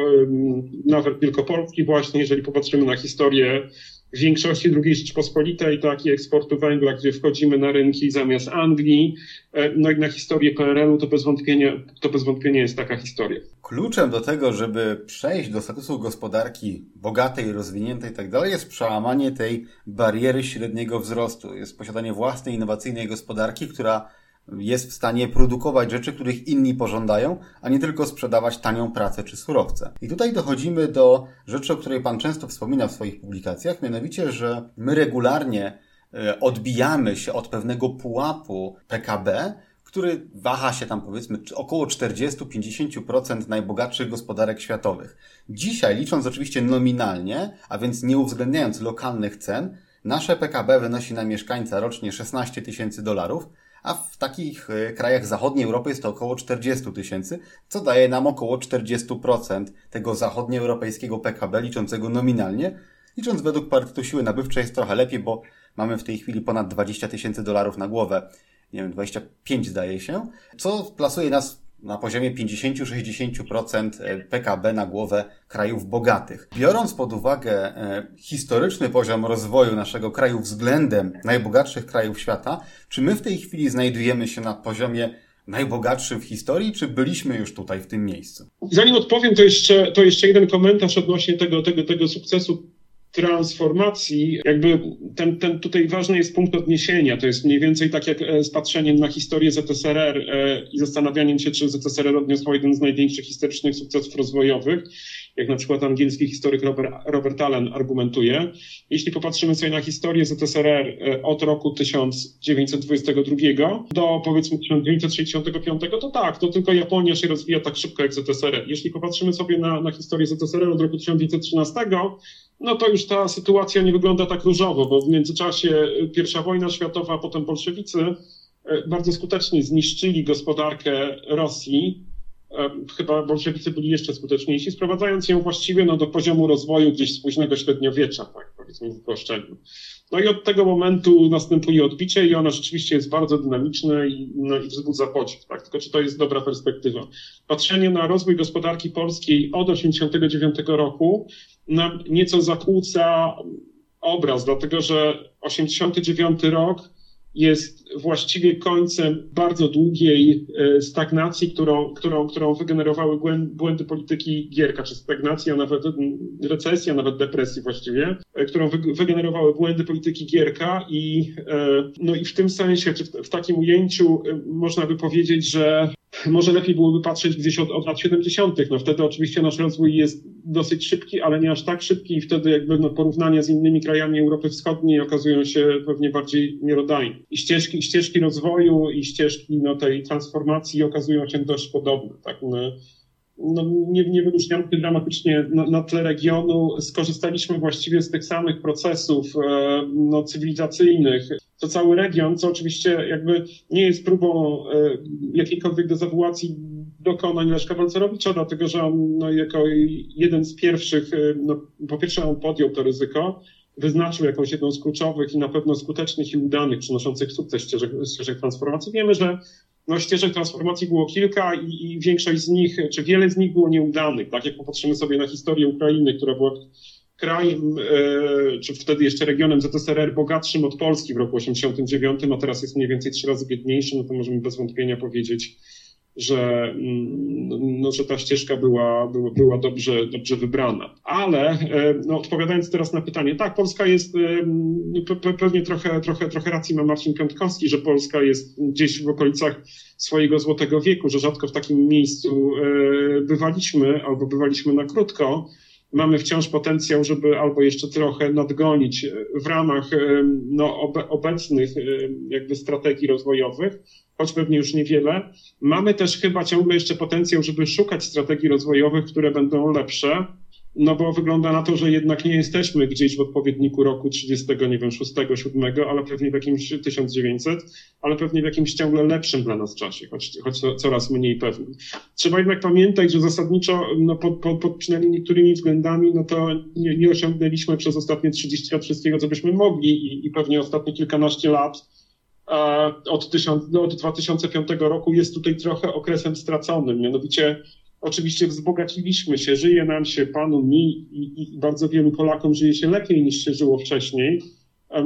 nawet Wielkopolski właśnie, jeżeli popatrzymy na historię większości II Rzeczpospolitej, tak, i eksportu węgla, gdzie wchodzimy na rynki zamiast Anglii, e, no i na historię PRL-u, to bez wątpienia, to bez wątpienia jest taka historia. Kluczem do tego, żeby przejść do statusu gospodarki bogatej, rozwiniętej i tak jest przełamanie tej bariery średniego wzrostu. Jest posiadanie własnej, innowacyjnej gospodarki, która jest w stanie produkować rzeczy, których inni pożądają, a nie tylko sprzedawać tanią pracę czy surowce. I tutaj dochodzimy do rzeczy, o której Pan często wspomina w swoich publikacjach, mianowicie, że my regularnie e, odbijamy się od pewnego pułapu PKB, który waha się tam powiedzmy około 40-50% najbogatszych gospodarek światowych. Dzisiaj, licząc oczywiście nominalnie, a więc nie uwzględniając lokalnych cen, nasze PKB wynosi na mieszkańca rocznie 16 tysięcy dolarów, a w takich e, krajach zachodniej Europy jest to około 40 tysięcy, co daje nam około 40% tego zachodnioeuropejskiego PKB liczącego nominalnie. Licząc według parytetu siły nabywczej jest trochę lepiej, bo mamy w tej chwili ponad 20 tysięcy dolarów na głowę. nie wiem, 25 zdaje się, co plasuje nas na poziomie 50-60% e, PKB na głowę krajów bogatych. Biorąc pod uwagę e, historyczny poziom rozwoju naszego kraju względem najbogatszych krajów świata, czy my w tej chwili znajdujemy się na poziomie najbogatszym w historii, czy byliśmy już tutaj w tym miejscu? Zanim odpowiem, to jeszcze, to jeszcze jeden komentarz odnośnie tego, tego, tego sukcesu transformacji, jakby ten, ten tutaj ważny jest punkt odniesienia. To jest mniej więcej tak jak e, z patrzeniem na historię ZSRR e, i zastanawianiem się, czy ZSRR odniosła jeden z największych historycznych sukcesów rozwojowych, jak na przykład angielski historyk Robert, Robert Allen argumentuje. Jeśli popatrzymy sobie na historię ZSRR e, od roku 1922 do powiedzmy 1965, to tak, to tylko Japonia się rozwija tak szybko jak ZSRR. Jeśli popatrzymy sobie na, na historię ZSRR od roku 1913, no to już ta sytuacja nie wygląda tak różowo, bo w międzyczasie pierwsza wojna światowa, a potem bolszewicy e, bardzo skutecznie zniszczyli gospodarkę Rosji. E, chyba bolszewicy byli jeszcze skuteczniejsi, sprowadzając ją właściwie no, do poziomu rozwoju gdzieś z późnego średniowiecza, tak powiedzmy w uproszczeniu. No i od tego momentu następuje odbicie i ono rzeczywiście jest bardzo dynamiczne i, no, i wzbudza podziw. Tak? Tylko czy to jest dobra perspektywa? Patrzenie na rozwój gospodarki polskiej od 1989 roku nam nieco zakłóca obraz, dlatego że 89 rok jest właściwie końcem bardzo długiej e, stagnacji, którą, którą, którą wygenerowały błędy polityki Gierka, czy stagnacji, a nawet recesji, a nawet depresji właściwie, e, którą wygenerowały błędy polityki Gierka i, e, no i w tym sensie, czy w, w takim ujęciu można by powiedzieć, że może lepiej byłoby patrzeć gdzieś od, od lat 70. No wtedy oczywiście nasz rozwój jest dosyć szybki, ale nie aż tak szybki i wtedy jakby no, porównania z innymi krajami Europy Wschodniej okazują się pewnie bardziej miarodajne. I ścieżki, ścieżki rozwoju i ścieżki no, tej transformacji okazują się dość podobne. Tak? No, no, nie, nie wyróżniamy się dramatycznie na, na, tle regionu. Skorzystaliśmy właściwie z tych samych procesów e, no, cywilizacyjnych, co cały region, co oczywiście jakby nie jest próbą e, jakiejkolwiek dezawuacji dokonań Leszka Walcerowicza, dlatego że on no, jako jeden z pierwszych, e, no, po pierwsze on podjął to ryzyko, wyznaczył jakąś jedną z kluczowych i na pewno skutecznych i udanych, przynoszących sukces ścieżek, ścieżek transformacji. Wiemy, że no, ścieżek transformacji było kilka i, i, większość z nich, czy wiele z nich było nieudanych. Tak jak popatrzymy sobie na historię Ukrainy, która była krajem, e, czy wtedy jeszcze regionem ZSRR bogatszym od Polski w roku 89, a teraz jest mniej więcej trzy razy biedniejszy, no to możemy bez wątpienia powiedzieć, że, mm, no, że ta ścieżka była, była, była dobrze, dobrze wybrana. Ale e, no, odpowiadając teraz na pytanie, tak, Polska jest, e, pewnie trochę, trochę, trochę racji ma Marcin Piątkowski, że Polska jest gdzieś w okolicach swojego złotego wieku, że rzadko w takim miejscu e, bywaliśmy albo bywaliśmy na krótko. Mamy wciąż potencjał, żeby albo jeszcze trochę nadgonić w ramach no, obecnych jakby strategii rozwojowych, choć pewnie już niewiele. Mamy też chyba ciągle jeszcze potencjał, żeby szukać strategii rozwojowych, które będą lepsze, no bo wygląda na to, że jednak nie jesteśmy gdzieś w odpowiedniku roku 30, nie wiem, 6, 7, ale pewnie w jakimś 1900, ale pewnie w jakimś ciągle lepszym dla nas czasie, choć, choć coraz mniej pewnym. Trzeba jednak pamiętać, że zasadniczo, no pod, pod, pod przynajmniej niektórymi względami, no to nie, nie osiągnęliśmy przez ostatnie 30 lat wszystkiego, co byśmy mogli i, i pewnie ostatnie kilkanaście lat od, tysiąc, no, od 2005 roku jest tutaj trochę okresem straconym. Mianowicie, oczywiście wzbogaciliśmy się, żyje nam się, panu, mi i, i bardzo wielu Polakom żyje się lepiej niż się żyło wcześniej.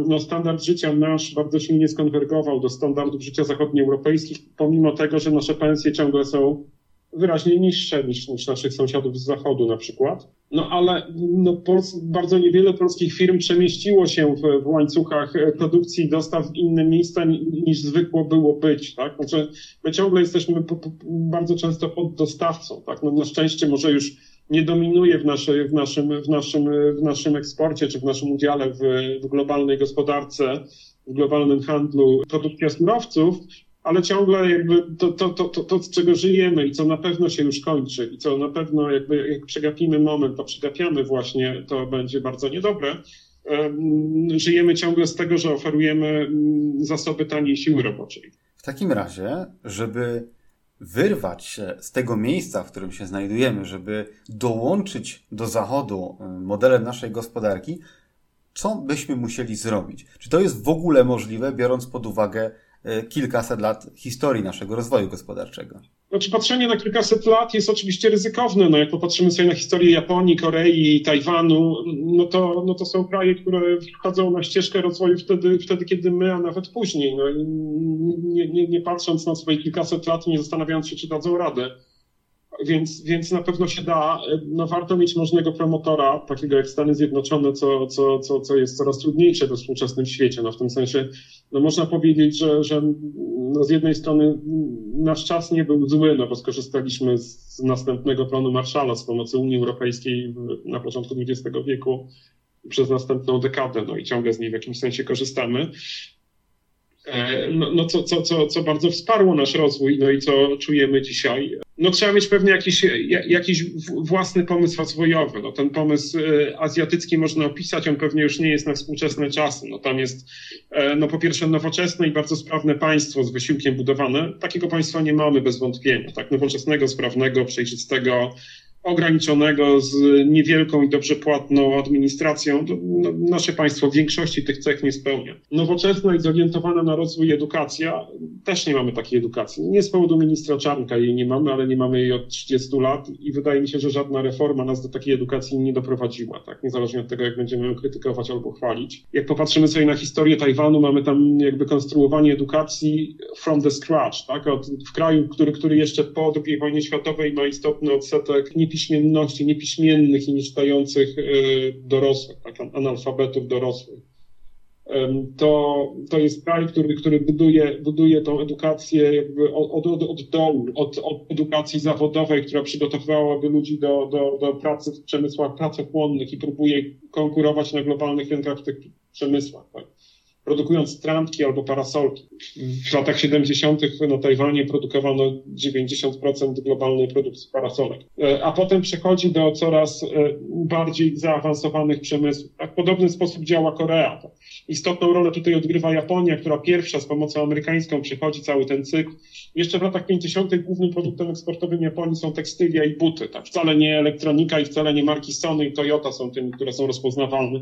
No, standard życia nasz bardzo silnie skonwergował do standardów życia zachodnioeuropejskich, pomimo tego, że nasze pensje ciągle są wyraźnie niższe niż, niż naszych sąsiadów z zachodu na przykład. No ale no, bardzo niewiele polskich firm przemieściło się w, w łańcuchach e, produkcji i dostaw w inne miejsca niż zwykło było być. Tak? Znaczy, my ciągle jesteśmy po, po, bardzo często poddostawcą. Tak? No, na szczęście może już nie dominuje w, naszej, w, naszym, w, naszym, w naszym eksporcie czy w naszym udziale w, w globalnej gospodarce, w globalnym handlu produkcja surowców, ale ciągle jakby to, to, to, to, to, z czego żyjemy i co na pewno się już kończy i co na pewno jakby jak przegapimy moment, to przegapiamy właśnie, to będzie bardzo niedobre. Żyjemy ciągle z tego, że oferujemy mm, zasoby taniej siły roboczej. W takim razie, żeby wyrwać się z tego miejsca, w którym się znajdujemy, żeby dołączyć do Zachodu modelem naszej gospodarki, co byśmy musieli zrobić? Czy to jest w ogóle możliwe, biorąc pod uwagę kilkaset lat historii naszego rozwoju gospodarczego. Znaczy patrzenie na kilkaset lat jest oczywiście ryzykowne. No jak popatrzymy sobie na historię Japonii, Korei, Tajwanu, no to, no to są kraje, które wchodzą na ścieżkę rozwoju wtedy, wtedy kiedy my, a nawet później. No, nie, nie, nie patrząc na swoje kilkaset lat nie zastanawiając się, czy dadzą radę. Więc, więc na pewno się da. No warto mieć możnego promotora, takiego jak Stany Zjednoczone, co, co, co, co jest coraz trudniejsze we współczesnym świecie. No w tym sensie, no można powiedzieć, że, że no z jednej strony nasz czas nie był zły, no bo skorzystaliśmy z następnego planu Marszala z pomocy Unii Europejskiej na początku XX wieku przez następną dekadę, no i ciągle z niej w jakimś sensie korzystamy. E, no, no co, co, co, co bardzo wsparło nasz rozwój, no i co czujemy dzisiaj. No trzeba mieć pewnie jakiś, jakiś własny pomysł rozwojowy. No ten pomysł e, azjatycki można opisać, on pewnie już nie jest na współczesne czasy. No tam jest e, no po pierwsze nowoczesne i bardzo sprawne państwo z wysiłkiem budowane. Takiego państwa nie mamy bez wątpienia. Tak nowoczesnego, sprawnego, przejrzystego, ograniczonego z niewielką i dobrze płatną administracją, no, nasze państwo w większości tych cech nie spełnia. Nowoczesna i zorientowana na rozwój edukacja, też nie mamy takiej edukacji. Nie z powodu ministra Czarnka jej nie mamy, ale nie mamy jej od 30 lat i wydaje mi się, że żadna reforma nas do takiej edukacji nie doprowadziła, tak? Niezależnie od tego, jak będziemy ją krytykować albo chwalić. Jak popatrzymy sobie na historię Tajwanu, mamy tam jakby konstruowanie edukacji from the scratch, tak? Od, w kraju, który, który jeszcze po II wojnie światowej ma istotny odsetek nie niepiśmienności, niepiśmiennych i nieczytających e, dorosłych, tak, analfabetów dorosłych. To, to jest kraj, który, który buduje, buduje tą edukację jakby od, od, od dołu, od, od edukacji zawodowej, która przygotowywałaby ludzi do, do, do pracy w przemysłach pracochłonnych i próbuje konkurować na globalnych rynkach w tych przemysłach. Tak produkując trampki albo parasolki. W latach 70. na Tajwanie produkowano 90% globalnej produkcji parasolek. E, a potem przechodzi do coraz e, bardziej zaawansowanych przemysłów. Tak w podobny sposób działa Korea. Istotną rolę tutaj odgrywa Japonia, która pierwsza z pomocą amerykańską przechodzi cały ten cykl. Jeszcze w latach 50. głównym produktem eksportowym Japonii są tekstylia i buty. Tak? Wcale nie elektronika i wcale nie marki Sony i Toyota są tymi, które są rozpoznawalne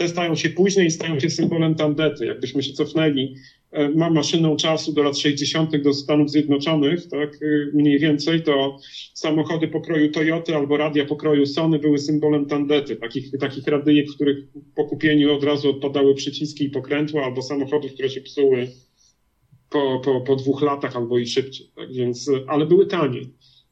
te stają się później i stają się symbolem tandety. Jakbyśmy się cofnęli, ma maszyną czasu do lat 60. do Stanów Zjednoczonych, tak, e, mniej więcej, to samochody pokroju Toyota albo radia pokroju Sony były symbolem tandety, takich, takich radyjek, w których po kupieniu od razu odpadały przyciski i pokrętła, albo samochodów, które się psuły po, po, po dwóch latach albo i szybciej. Tak, więc, ale były tanie.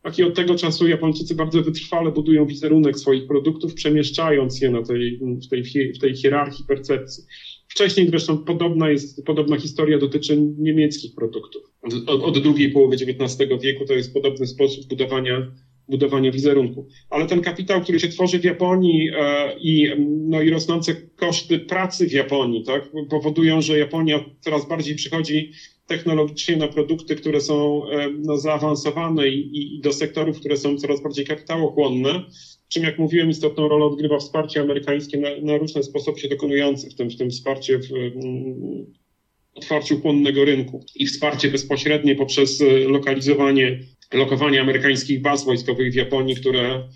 Tak i od tego czasu Japończycy bardzo wytrwale budują wizerunek swoich produktów, przemieszczając je na tej, w, tej, w tej hierarchii percepcji. Wcześniej zresztą podobna jest, podobna historia dotyczy niemieckich produktów. Od, od drugiej połowy XIX wieku to jest podobny sposób budowania, budowania wizerunku. Ale ten kapitał, który się tworzy w Japonii e, i, no, i rosnące koszty pracy w Japonii, tak, powodują, że Japonia coraz bardziej przychodzi technologicznie na produkty, które są e, no, zaawansowane i, i do sektorów, które są coraz bardziej kapitałochłonne, czym jak mówiłem istotną rolę odgrywa wsparcie amerykańskie na, na różne sposoby się dokonujące, w tym, w tym wsparcie w otwarciu chłonnego rynku i wsparcie bezpośrednie poprzez e, lokalizowanie, lokowanie amerykańskich baz wojskowych w Japonii, które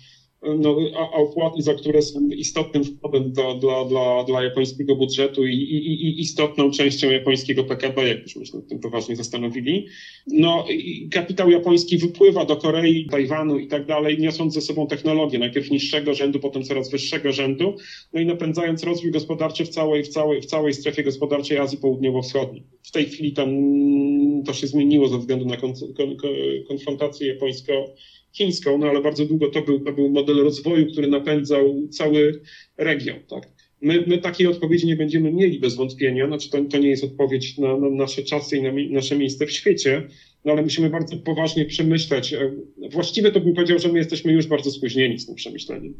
no, opłaty, za które są istotnym wkładem dla, dla, dla, dla japońskiego budżetu i, i, i istotną częścią japońskiego PKB, jakbyśmy się nad tym poważnie zastanowili. No, i kapitał japoński wypływa do Korei, Tajwanu i tak dalej, niosąc ze sobą technologię, najpierw niższego rzędu, potem coraz wyższego rzędu, no i napędzając rozwój gospodarczy w całej, w całej, w całej strefie gospodarczej Azji Południowo-Wschodniej. W tej chwili tam to się zmieniło ze względu na konfrontację japońsko chińską, no ale bardzo długo to był, to był model rozwoju, który napędzał cały region. Tak? My, my takiej odpowiedzi nie będziemy mieli bez wątpienia, znaczy to, to nie jest odpowiedź na, na nasze czasy i na mi, nasze miejsce w świecie, no ale musimy bardzo poważnie przemyśleć. E, właściwie to bym powiedział, że my jesteśmy już bardzo spóźnieni z tym przemyśleniem.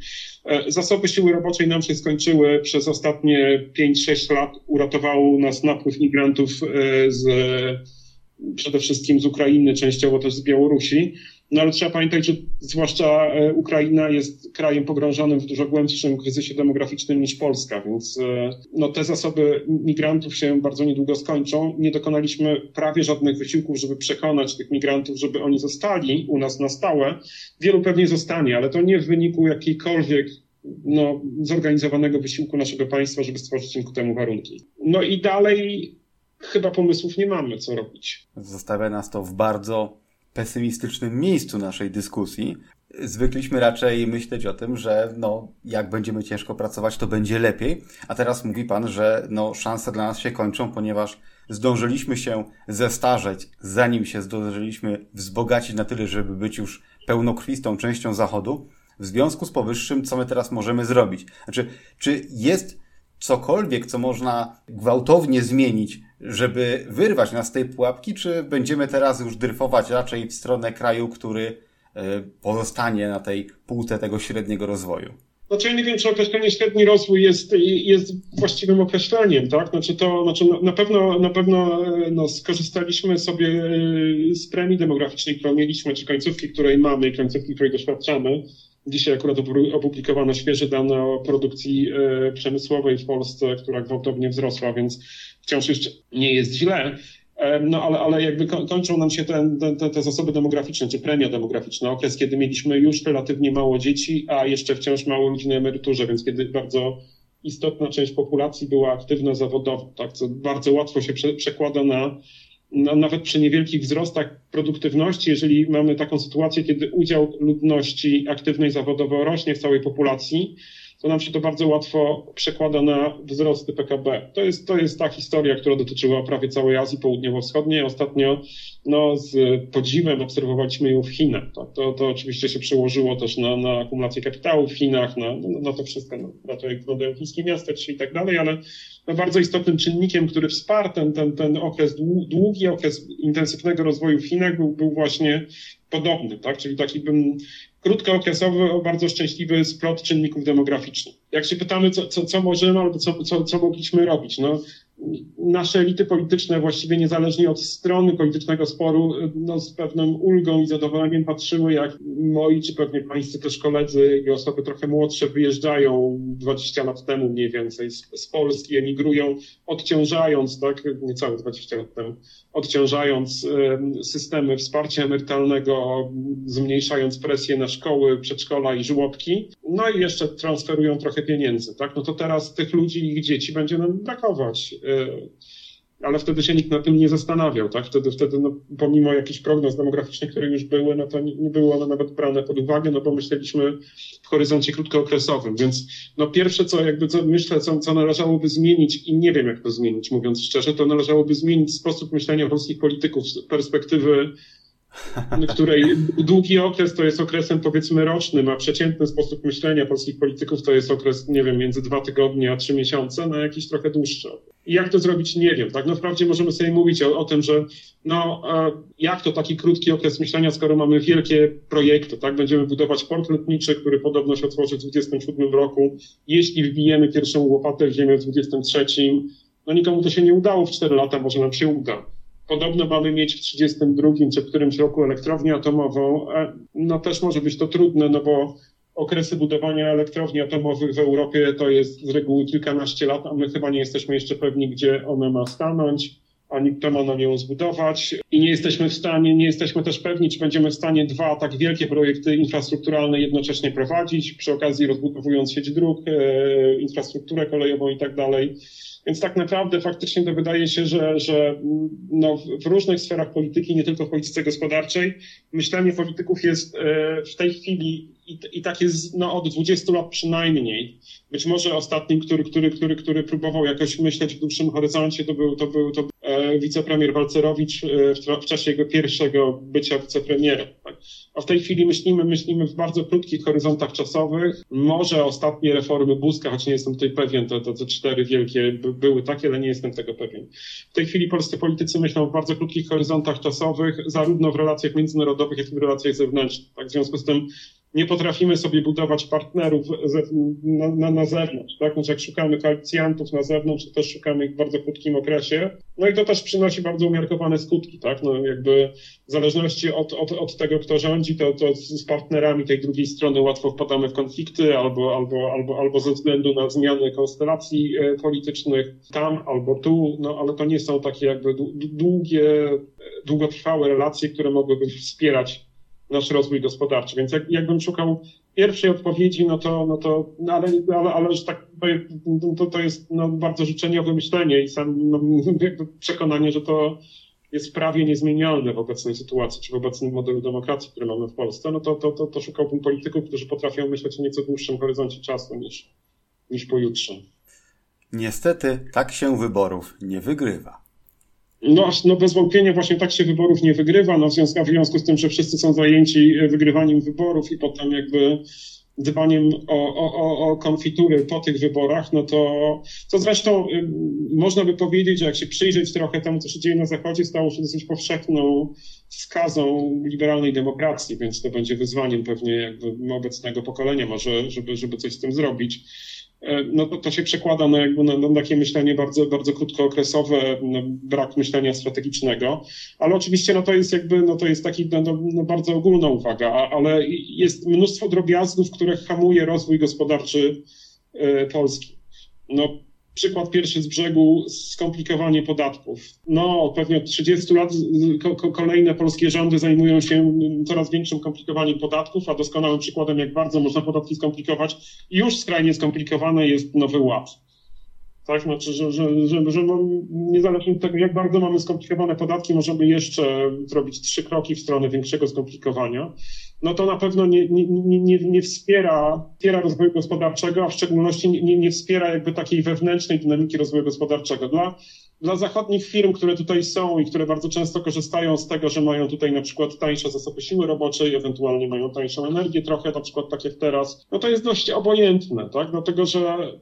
E, zasoby siły roboczej nam się skończyły przez ostatnie 5-6 lat. Uratował nas napływ migrantów e, z, przede wszystkim z Ukrainy, częściowo też z Białorusi. No ale trzeba pamiętać, że zwłaszcza e, Ukraina jest krajem pogrążonym w dużo głębszym kryzysie demograficznym niż Polska, więc e, no, te zasoby migrantów się bardzo niedługo skończą. Nie dokonaliśmy prawie żadnych wysiłków, żeby przekonać tych migrantów, żeby oni zostali u nas na stałe. Wielu pewnie zostanie, ale to nie w wyniku jakiejkolwiek no, zorganizowanego wysiłku naszego państwa, żeby stworzyć im ku temu warunki. No i dalej chyba pomysłów nie mamy, co robić. Zostawia nas to w bardzo pesymistycznym miejscu naszej dyskusji. Zwykliśmy raczej myśleć o tym, że no, jak będziemy ciężko pracować, to będzie lepiej. A teraz mówi Pan, że no, szanse dla nas się kończą, ponieważ zdążyliśmy się zestarzeć, zanim się zdążyliśmy wzbogacić na tyle, żeby być już pełnokrwistą częścią Zachodu. W związku z powyższym, co my teraz możemy zrobić? Znaczy, czy jest cokolwiek, co można gwałtownie zmienić, żeby wyrwać nas z tej pułapki, czy będziemy teraz już dryfować raczej w stronę kraju, który e, pozostanie na tej półce tego średniego rozwoju? Znaczy ja nie wiem, czy określenie średni rozwój jest, jest właściwym określeniem, tak? Znaczy to, znaczy na pewno, na pewno e, no, skorzystaliśmy sobie e, z premii demograficznej, którą mieliśmy, czy końcówki, której mamy i końcówki, której doświadczamy. Dzisiaj akurat opublikowano świeże dane o produkcji e, przemysłowej w Polsce, która gwałtownie wzrosła, więc wciąż jeszcze nie jest źle. No ale, ale jakby kończą nam się te, te, te zasoby demograficzne, czy premia demograficzna, okres, kiedy mieliśmy już relatywnie mało dzieci, a jeszcze wciąż mało ludzi na emeryturze, więc kiedy bardzo istotna część populacji była aktywna zawodowo, tak, co bardzo łatwo się prze, przekłada na, na, nawet przy niewielkich wzrostach produktywności, jeżeli mamy taką sytuację, kiedy udział ludności aktywnej zawodowo rośnie w całej populacji, to nam się to bardzo łatwo przekłada na wzrosty PKB. To jest, to jest ta historia, która dotyczyła prawie całej Azji Południowo-Wschodniej. Ostatnio no, z podziwem obserwowaliśmy ją w Chinach. To, to, to oczywiście się przełożyło też na, na akumulację kapitału w Chinach, na, na to wszystko, no, na to, jak wyglądają chińskie miasta i tak dalej, ale no, bardzo istotnym czynnikiem, który wsparł ten, ten, ten okres, długi okres intensywnego rozwoju w Chinach był, był właśnie podobny, tak? Czyli taki bym krótkookresowy, bardzo szczęśliwy splot czynników demograficznych. Jak się pytamy, co, co, co możemy albo co, co, co mogliśmy robić, no, nasze elity polityczne właściwie niezależnie od strony politycznego sporu no, z pewną ulgą i zadowoleniem patrzyły, jak moi czy pewnie pańscy też koledzy i osoby trochę młodsze wyjeżdżają 20 lat temu mniej więcej z, z Polski, emigrują, odciążając, tak, niecałe 20 lat temu, odciążając systemy wsparcia emerytalnego, zmniejszając presję na szkoły, przedszkola i żłobki, no i jeszcze transferują trochę pieniędzy, tak? No to teraz tych ludzi i ich dzieci będzie nam brakować. Ale wtedy się nikt na tym nie zastanawiał, tak? Wtedy, wtedy no, pomimo jakichś prognoz demograficznych, które już były, no to nie, nie było one nawet brane pod uwagę, no bo myśleliśmy w horyzoncie krótkookresowym, więc no pierwsze co jakby co myślę, co, co należałoby zmienić i nie wiem jak to zmienić, mówiąc szczerze, to należałoby zmienić sposób myślenia polskich polityków z perspektywy której długi okres to jest okresem powiedzmy rocznym, a przeciętny sposób myślenia polskich polityków to jest okres, nie wiem, między dwa tygodnie a trzy miesiące na jakiś trochę dłuższy. I jak to zrobić, nie wiem. Tak, no wprawdzie możemy sobie mówić o, o tym, że no, jak to taki krótki okres myślenia, skoro mamy wielkie projekty, tak? Będziemy budować port lotniczy, który podobno się otworzy w 2027 roku. Jeśli wbijemy pierwszą łopatę w ziemię w 2023, no nikomu to się nie udało w 4 lata, może nam się uda. Podobno mamy mieć w 32 czy w którymś roku elektrownię atomową. No też może być to trudne, no bo okresy budowania elektrowni atomowych w Europie to jest z reguły kilkanaście lat, a my chyba nie jesteśmy jeszcze pewni, gdzie one ma stanąć, ani kto ma na nią zbudować. I nie jesteśmy w stanie, nie jesteśmy też pewni, czy będziemy w stanie dwa tak wielkie projekty infrastrukturalne jednocześnie prowadzić, przy okazji rozbudowując sieć dróg, e, infrastrukturę kolejową i tak dalej. Więc tak naprawdę faktycznie to wydaje się, że, że no, w różnych sferach polityki, nie tylko w polityce gospodarczej, myślenie polityków jest e, w tej chwili i, i tak jest no, od 20 lat przynajmniej. Być może ostatnim, który, który, który, który próbował jakoś myśleć w dłuższym horyzoncie, to był, to był, to był e, wicepremier Walcerowicz e, w, w czasie jego pierwszego bycia wicepremierem. Tak? A w tej chwili myślimy, myślimy w bardzo krótkich horyzontach czasowych. Może ostatnie reformy Buzka, choć nie jestem tutaj pewien, to, te cztery wielkie były takie, ale nie jestem tego pewien. W tej chwili polscy politycy myślą w bardzo krótkich horyzontach czasowych, zarówno w relacjach międzynarodowych, jak i w relacjach zewnętrznych. Tak? W związku z tym nie potrafimy sobie budować partnerów na, na, na zewnątrz, tak? Znaczy jak szukamy koalicjantów na zewnątrz, to też szukamy ich w bardzo krótkim okresie. No i to też przynosi bardzo umiarkowane skutki, tak? No jakby w zależności od, od, od tego, kto rządzi, to, to z partnerami tej drugiej strony łatwo wpadamy w konflikty albo, albo, albo, albo ze względu na zmiany konstelacji e, politycznych tam albo tu, no ale to nie są takie jakby długie, długotrwałe relacje, które mogłyby wspierać nasz rozwój gospodarczy. Więc jak, jakbym szukał pierwszej odpowiedzi, no to, no to no ale, ale, ale że tak, to, to jest no, bardzo życzeniowe myślenie i sam no, przekonanie, że to jest prawie niezmienialne w obecnej sytuacji, czy w obecnym modelu demokracji, który mamy w Polsce, no to, to, to, to szukałbym polityków, którzy potrafią myśleć o nieco dłuższym horyzoncie czasu niż, niż pojutrze. Niestety tak się wyborów nie wygrywa. No, no bez wątpienia właśnie tak się wyborów nie wygrywa, no w związku, w związku z tym, że wszyscy są zajęci wygrywaniem wyborów i potem jakby dbaniem o, o, o konfitury po tych wyborach, no to, co zresztą można by powiedzieć, że jak się przyjrzeć trochę temu, co się dzieje na Zachodzie, stało się dosyć powszechną skazą liberalnej demokracji, więc to będzie wyzwaniem pewnie jakby obecnego pokolenia może, żeby, żeby coś z tym zrobić. E, no to, to się przekłada na, jakby na, na takie myślenie bardzo, bardzo krótkookresowe, brak myślenia strategicznego, ale oczywiście no to jest jakby, no to jest taki no, no, no bardzo ogólna uwaga, ale jest mnóstwo drobiazgów, które hamuje rozwój gospodarczy e, Polski. No, Przykład pierwszy z brzegu, skomplikowanie podatków. No, pewnie od 30 lat kolejne polskie rządy zajmują się coraz większym komplikowaniem podatków, a doskonałym przykładem, jak bardzo można podatki skomplikować, już skrajnie skomplikowane jest Nowy Ład. Tak, znaczy, że, że, że, że no, niezależnie od tego, jak bardzo mamy skomplikowane podatki, możemy jeszcze zrobić trzy kroki w stronę większego skomplikowania no to na pewno nie, nie, nie, nie wspiera, wspiera rozwoju gospodarczego, a w szczególności nie, nie wspiera jakby takiej wewnętrznej dynamiki rozwoju gospodarczego. Dla, dla zachodnich firm, które tutaj są i które bardzo często korzystają z tego, że mają tutaj na przykład tańsze zasoby siły roboczej, ewentualnie mają tańszą energię trochę, na przykład tak jak teraz, no to jest dość obojętne, tak? Dlatego, że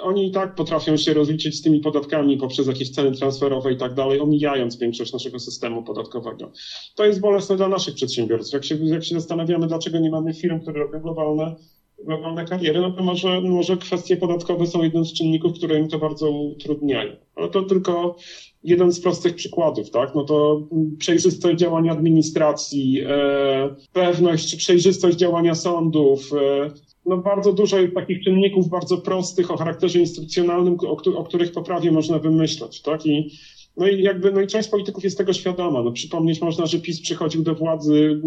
oni i tak potrafią się rozliczyć z tymi podatkami poprzez jakieś ceny transferowe i tak dalej, omijając większość naszego systemu podatkowego. To jest bolesne dla naszych przedsiębiorców. Jak się, jak się zastanawiamy, dlaczego nie mamy firm, które robią globalne, globalne kariery, no to może, może kwestie podatkowe są jednym z czynników, które im to bardzo utrudniają. Ale to tylko jeden z prostych przykładów, tak? No to przejrzystość działania administracji, e, pewność, przejrzystość działania sądów, e, no bardzo dużo takich czynników bardzo prostych o charakterze instytucjonalnym, o, o których poprawie można wymyślać, tak? I, no i jakby, no i część polityków jest tego świadoma. No przypomnieć można, że PiS przychodził do władzy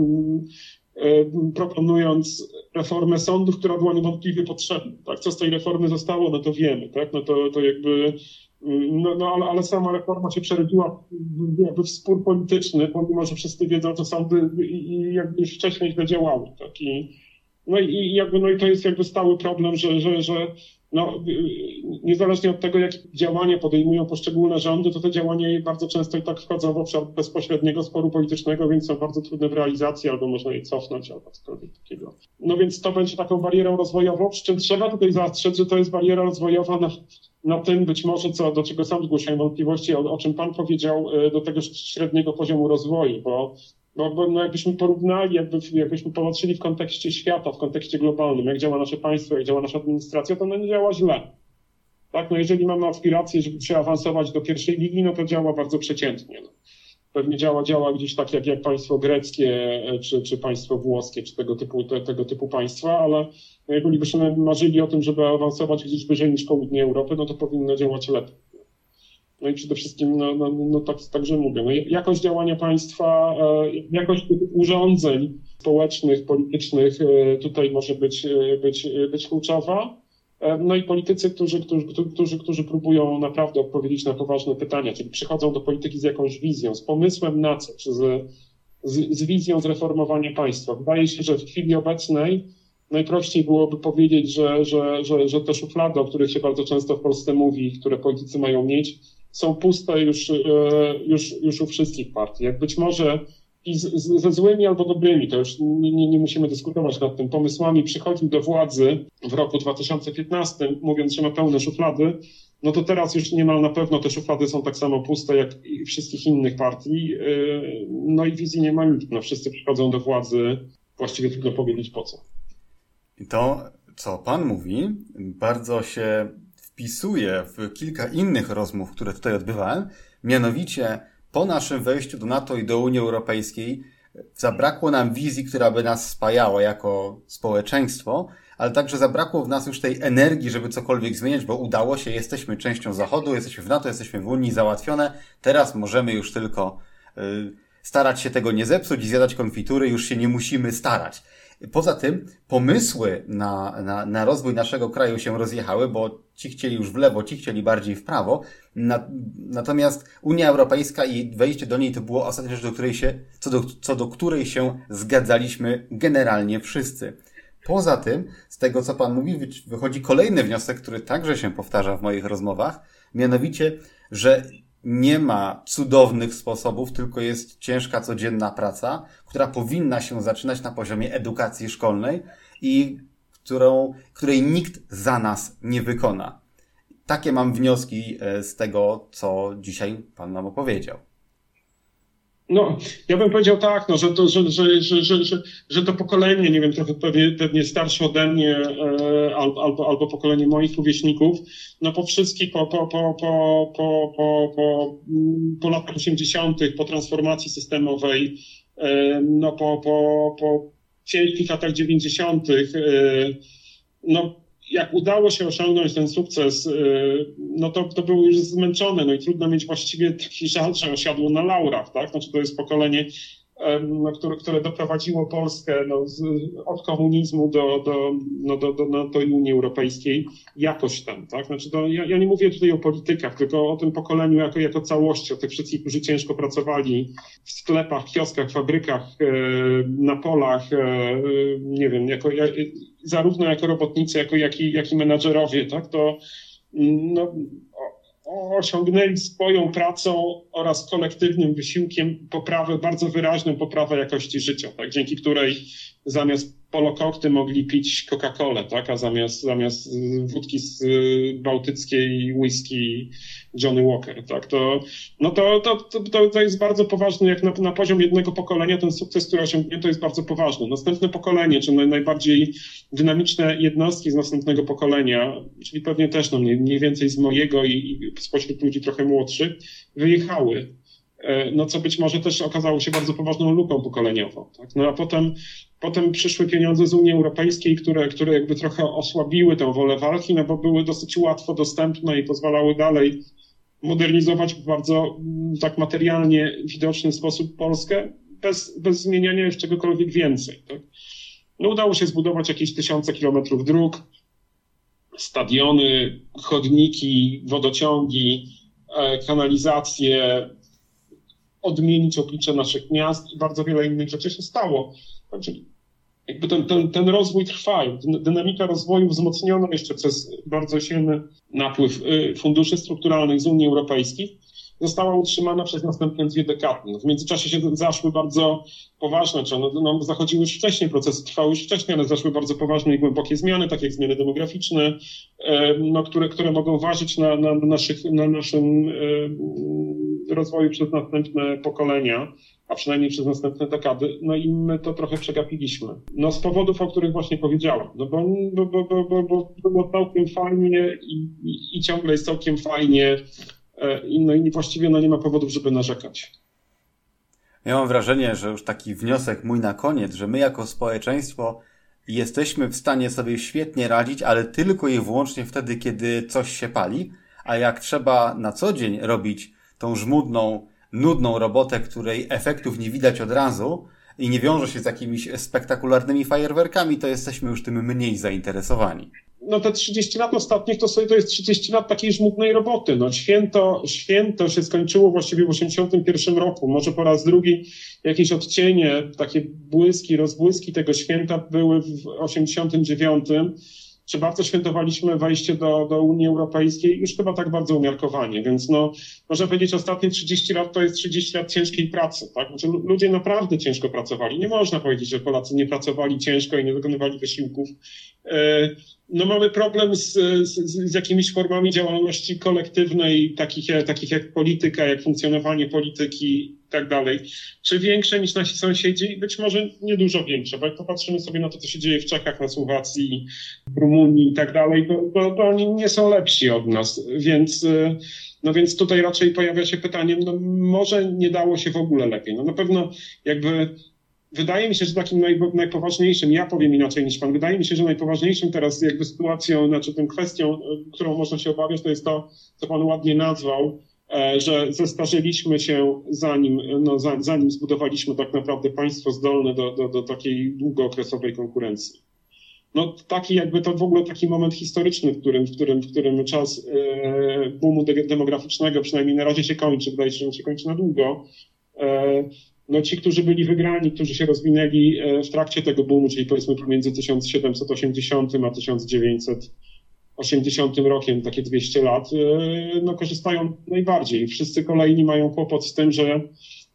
y, proponując reformę sądów, która była niewątpliwie potrzebna. Tak? Co z tej reformy zostało, no to wiemy, tak? No to, to jakby mm, no, no ale, ale sama reforma się przerodziła jakby w spór polityczny, pomimo, że wszyscy wiedzą, że sądy i, i jakby już wcześniej źle działały. Tak? I, no i jakby, no i to jest jakby stały problem, że, że, że no, niezależnie od tego, jakie działania podejmują poszczególne rządy, to te działania bardzo często i tak wchodzą w obszar bezpośredniego sporu politycznego, więc są bardzo trudne w realizacji, albo można je cofnąć, albo cokolwiek takiego. No więc to będzie taką barierą rozwojową, przy czym trzeba tutaj zaostrzec, że to jest bariera rozwojowa na, na tym być może, co, do czego sam zgłaszałem wątpliwości, o, o czym Pan powiedział, e, do tego średniego poziomu rozwoju, bo no, bo no jakbyśmy porównali, jakby, jakbyśmy popatrzyli w kontekście świata, w kontekście globalnym, jak działa nasze państwo, jak działa nasza administracja, to ono nie działa źle. Tak, no jeżeli mamy aspiracje, żeby się awansować do pierwszej ligi, no to działa bardzo przeciętnie. No. Pewnie działa, działa gdzieś tak jak, jak państwo greckie, e, czy, czy państwo włoskie, czy tego typu, te, tego typu państwa, ale no jeżeli byśmy marzyli o tym, żeby awansować gdzieś wyżej niż południe Europy, no to powinno działać lepiej. No i przede wszystkim, no, no, no tak, także mówię, no, jakość działania państwa, e, jakość urządzeń społecznych, politycznych e, tutaj może być, e, być, być kluczowa. No i politycy, którzy, którzy, którzy, którzy próbują naprawdę odpowiedzieć na poważne pytania, czyli przychodzą do polityki z jakąś wizją, z pomysłem na co, czy z, z, z wizją zreformowania państwa. Wydaje się, że w chwili obecnej najprościej byłoby powiedzieć, że, że, że, że te szuflady, o których się bardzo często w Polsce mówi, które politycy mają mieć, są puste już, e, już, już u wszystkich partii. Jak być może i z, z, ze złymi albo dobrymi, to już nie, nie, musimy dyskutować nad tym, pomysłami przychodził do władzy w roku 2015, mówiąc, że ma pełne szuflady, no to teraz już niemal na pewno te szuflady są tak samo puste jak i wszystkich innych partii. E, no i wizji nie ma nikt. No wszyscy przychodzą do władzy, właściwie trudno powiedzieć po co. I to, co pan mówi, bardzo się wpisuje w kilka innych rozmów, które tutaj odbywałem. Mianowicie po naszym wejściu do NATO i do Unii Europejskiej zabrakło nam wizji, która by nas spajała jako społeczeństwo, ale także zabrakło w nas już tej energii, żeby cokolwiek zmieniać, bo udało się, jesteśmy częścią Zachodu, jesteśmy w NATO, jesteśmy w Unii, załatwione. Teraz możemy już tylko y, starać się tego nie zepsuć i zjadać konfitury, już się nie musimy starać. Poza tym pomysły na, na, na rozwój naszego kraju się rozjechały, bo ci chcieli już w lewo, ci chcieli bardziej w prawo. Na, natomiast Unia Europejska i wejście do niej to było ostatnia rzecz, do której się, co, do, co do której się zgadzaliśmy generalnie wszyscy. Poza tym, z tego co Pan mówi, wychodzi kolejny wniosek, który także się powtarza w moich rozmowach, mianowicie, że nie ma cudownych sposobów, tylko jest ciężka codzienna praca, która powinna się zaczynać na poziomie edukacji szkolnej i którą, której nikt za nas nie wykona. Takie mam wnioski e, z tego, co dzisiaj Pan nam opowiedział. No, ja bym powiedział tak, no, że, to, że, że, że, że, że, to pokolenie, nie wiem, trochę pewnie, pewnie starsze ode mnie e, albo, albo, albo pokolenie moich rówieśników, no po wszystkich, po, po, po, po, po, po, po, po latach 80., po transformacji systemowej, no po, po, po ciężkich latach 90., e, no jak udało się osiągnąć ten sukces, y, no to, to był już zmęczony, no i trudno mieć właściwie taki żal, że osiadło na laurach, tak? Znaczy to jest pokolenie które, które doprowadziło Polskę no, z, od komunizmu do, do, no, do, do, no, do Unii Europejskiej jakoś tam. Tak? Znaczy to, ja, ja nie mówię tutaj o politykach, tylko o tym pokoleniu jako, jako całości, o tych wszystkich, którzy ciężko pracowali w sklepach, kioskach, fabrykach, e, na polach, e, nie wiem, jako, jak, zarówno jako robotnicy, jako jak i, jak i menadżerowie. Tak? To no, osiągnęli swoją pracą oraz kolektywnym wysiłkiem poprawę, bardzo wyraźną poprawę jakości życia, tak, dzięki której zamiast polokokty mogli pić Coca-Colę, tak, a zamiast, zamiast wódki z bałtyckiej whisky Johnny Walker, tak, to, no to, to, to, to jest bardzo poważny, jak na, na poziom jednego pokolenia ten sukces, który osiągnięto jest bardzo poważny. Następne pokolenie, czy najbardziej dynamiczne jednostki z następnego pokolenia, czyli pewnie też no, mniej, mniej więcej z mojego i, i spośród ludzi trochę młodszych, wyjechały e, no co być może też okazało się bardzo poważną luką pokoleniową. Tak? No a potem, potem przyszły pieniądze z Unii Europejskiej, które, które jakby trochę osłabiły tę wolę walki, no bo były dosyć łatwo dostępne i pozwalały dalej modernizować w bardzo mm, tak materialnie widoczny sposób Polskę, bez, bez zmieniania już czegokolwiek więcej. Tak? No, udało się zbudować jakieś tysiące kilometrów dróg, stadiony, chodniki, wodociągi, e, kanalizacje, odmienić oblicze naszych miast i bardzo wiele innych rzeczy się stało. Także jakby ten, ten, ten rozwój trwa. Dynamika rozwoju wzmocniona jeszcze przez bardzo silny napływ y, funduszy strukturalnych z Unii Europejskiej została utrzymana przez następne dwie dekady. W międzyczasie się zaszły bardzo poważne, czy no, no, zachodziły już wcześniej, procesy trwały już wcześniej, ale zaszły bardzo poważne i głębokie zmiany, takie jak zmiany demograficzne, no, które, które mogą ważyć na, na, naszych, na naszym rozwoju przez następne pokolenia a przynajmniej przez następne dekady, no i my to trochę przegapiliśmy. No z powodów, o których właśnie powiedziałem, no bo, bo, bo, bo, bo, bo było całkiem fajnie i, i, ciągle jest całkiem fajnie, no i właściwie no nie ma powodów, żeby narzekać. Ja mam wrażenie, że już taki wniosek mój na koniec, że my jako społeczeństwo jesteśmy w stanie sobie świetnie radzić, ale tylko i wyłącznie wtedy, kiedy coś się pali, a jak trzeba na co dzień robić tą żmudną, nudną robotę, której efektów nie widać od razu i nie wiąże się z jakimiś spektakularnymi fajerwerkami, to jesteśmy już tym mniej zainteresowani. No te 30 lat ostatnich to sobie to jest 30 lat takiej żmudnej roboty. No święto, święto się skończyło właściwie w 81 roku. Może po raz drugi jakieś odcienie, takie błyski, rozbłyski tego święta były w 89 czy bardzo świętowaliśmy wejście do, do Unii Europejskiej, już chyba tak bardzo umiarkowanie, więc no, można powiedzieć, ostatnie 30 lat to jest 30 lat ciężkiej pracy, tak? Znaczy, ludzie naprawdę ciężko pracowali. Nie można powiedzieć, że Polacy nie pracowali ciężko i nie wykonywali wysiłków. E, no mamy problem z, z, z jakimiś formami działalności kolektywnej, takich, takich jak polityka, jak funkcjonowanie polityki i tak dalej. Czy większe niż nasi sąsiedzi? Być może nie dużo większe, bo jak popatrzymy sobie na to, co się dzieje w Czechach, na Słowacji, Rumunii i tak dalej, to, oni nie są lepsi od nas, więc no więc tutaj raczej pojawia się pytanie, no może nie dało się w ogóle lepiej. No na pewno jakby wydaje mi się, że takim naj, najpoważniejszym, ja powiem inaczej niż pan, wydaje mi się, że najpoważniejszym teraz jakby sytuacją, znaczy tą kwestią, którą można się obawiać, to jest to, co pan ładnie nazwał, e, że zestarzyliśmy się zanim, no, zanim zbudowaliśmy tak naprawdę państwo zdolne do, do, do takiej długookresowej konkurencji. No taki jakby to w ogóle taki moment historyczny, w którym, w którym, w którym czas e, boomu demograficznego przynajmniej na razie się kończy, wydaje się, że on się kończy na długo. No ci, którzy byli wygrani, którzy się rozwinęli e, w trakcie tego boomu, czyli powiedzmy pomiędzy 1780 a 1980 rokiem, takie 200 lat, e, no korzystają najbardziej. Wszyscy kolejni mają kłopot z tym, że,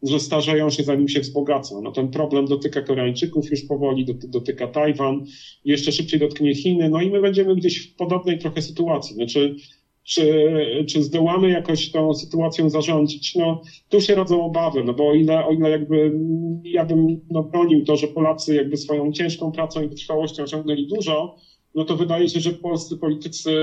że starzeją się zanim się wzbogacą. No ten problem dotyka Koreańczyków już powoli, dotyka Tajwan, jeszcze szybciej dotknie Chiny, no i my będziemy gdzieś w podobnej trochę sytuacji. Znaczy, czy, czy zdołamy jakoś tą sytuacją zarządzić, no tu się rodzą obawy, no bo o ile, o ile jakby ja bym no, bronił to, że Polacy jakby swoją ciężką pracą i wytrwałością osiągnęli dużo, no to wydaje się, że polscy politycy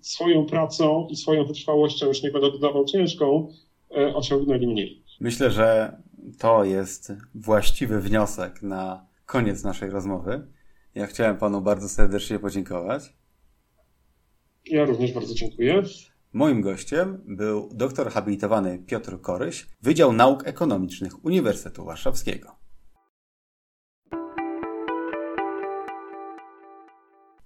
swoją pracą i swoją wytrwałością, już nie będę dodawał ciężką, e, osiągnęli mniej. Myślę, że to jest właściwy wniosek na koniec naszej rozmowy. Ja chciałem panu bardzo serdecznie podziękować. Ja również bardzo dziękuję. Moim gościem był doktor habilitowany Piotr Koryś, Wydział Nauk Ekonomicznych Uniwersytetu Warszawskiego.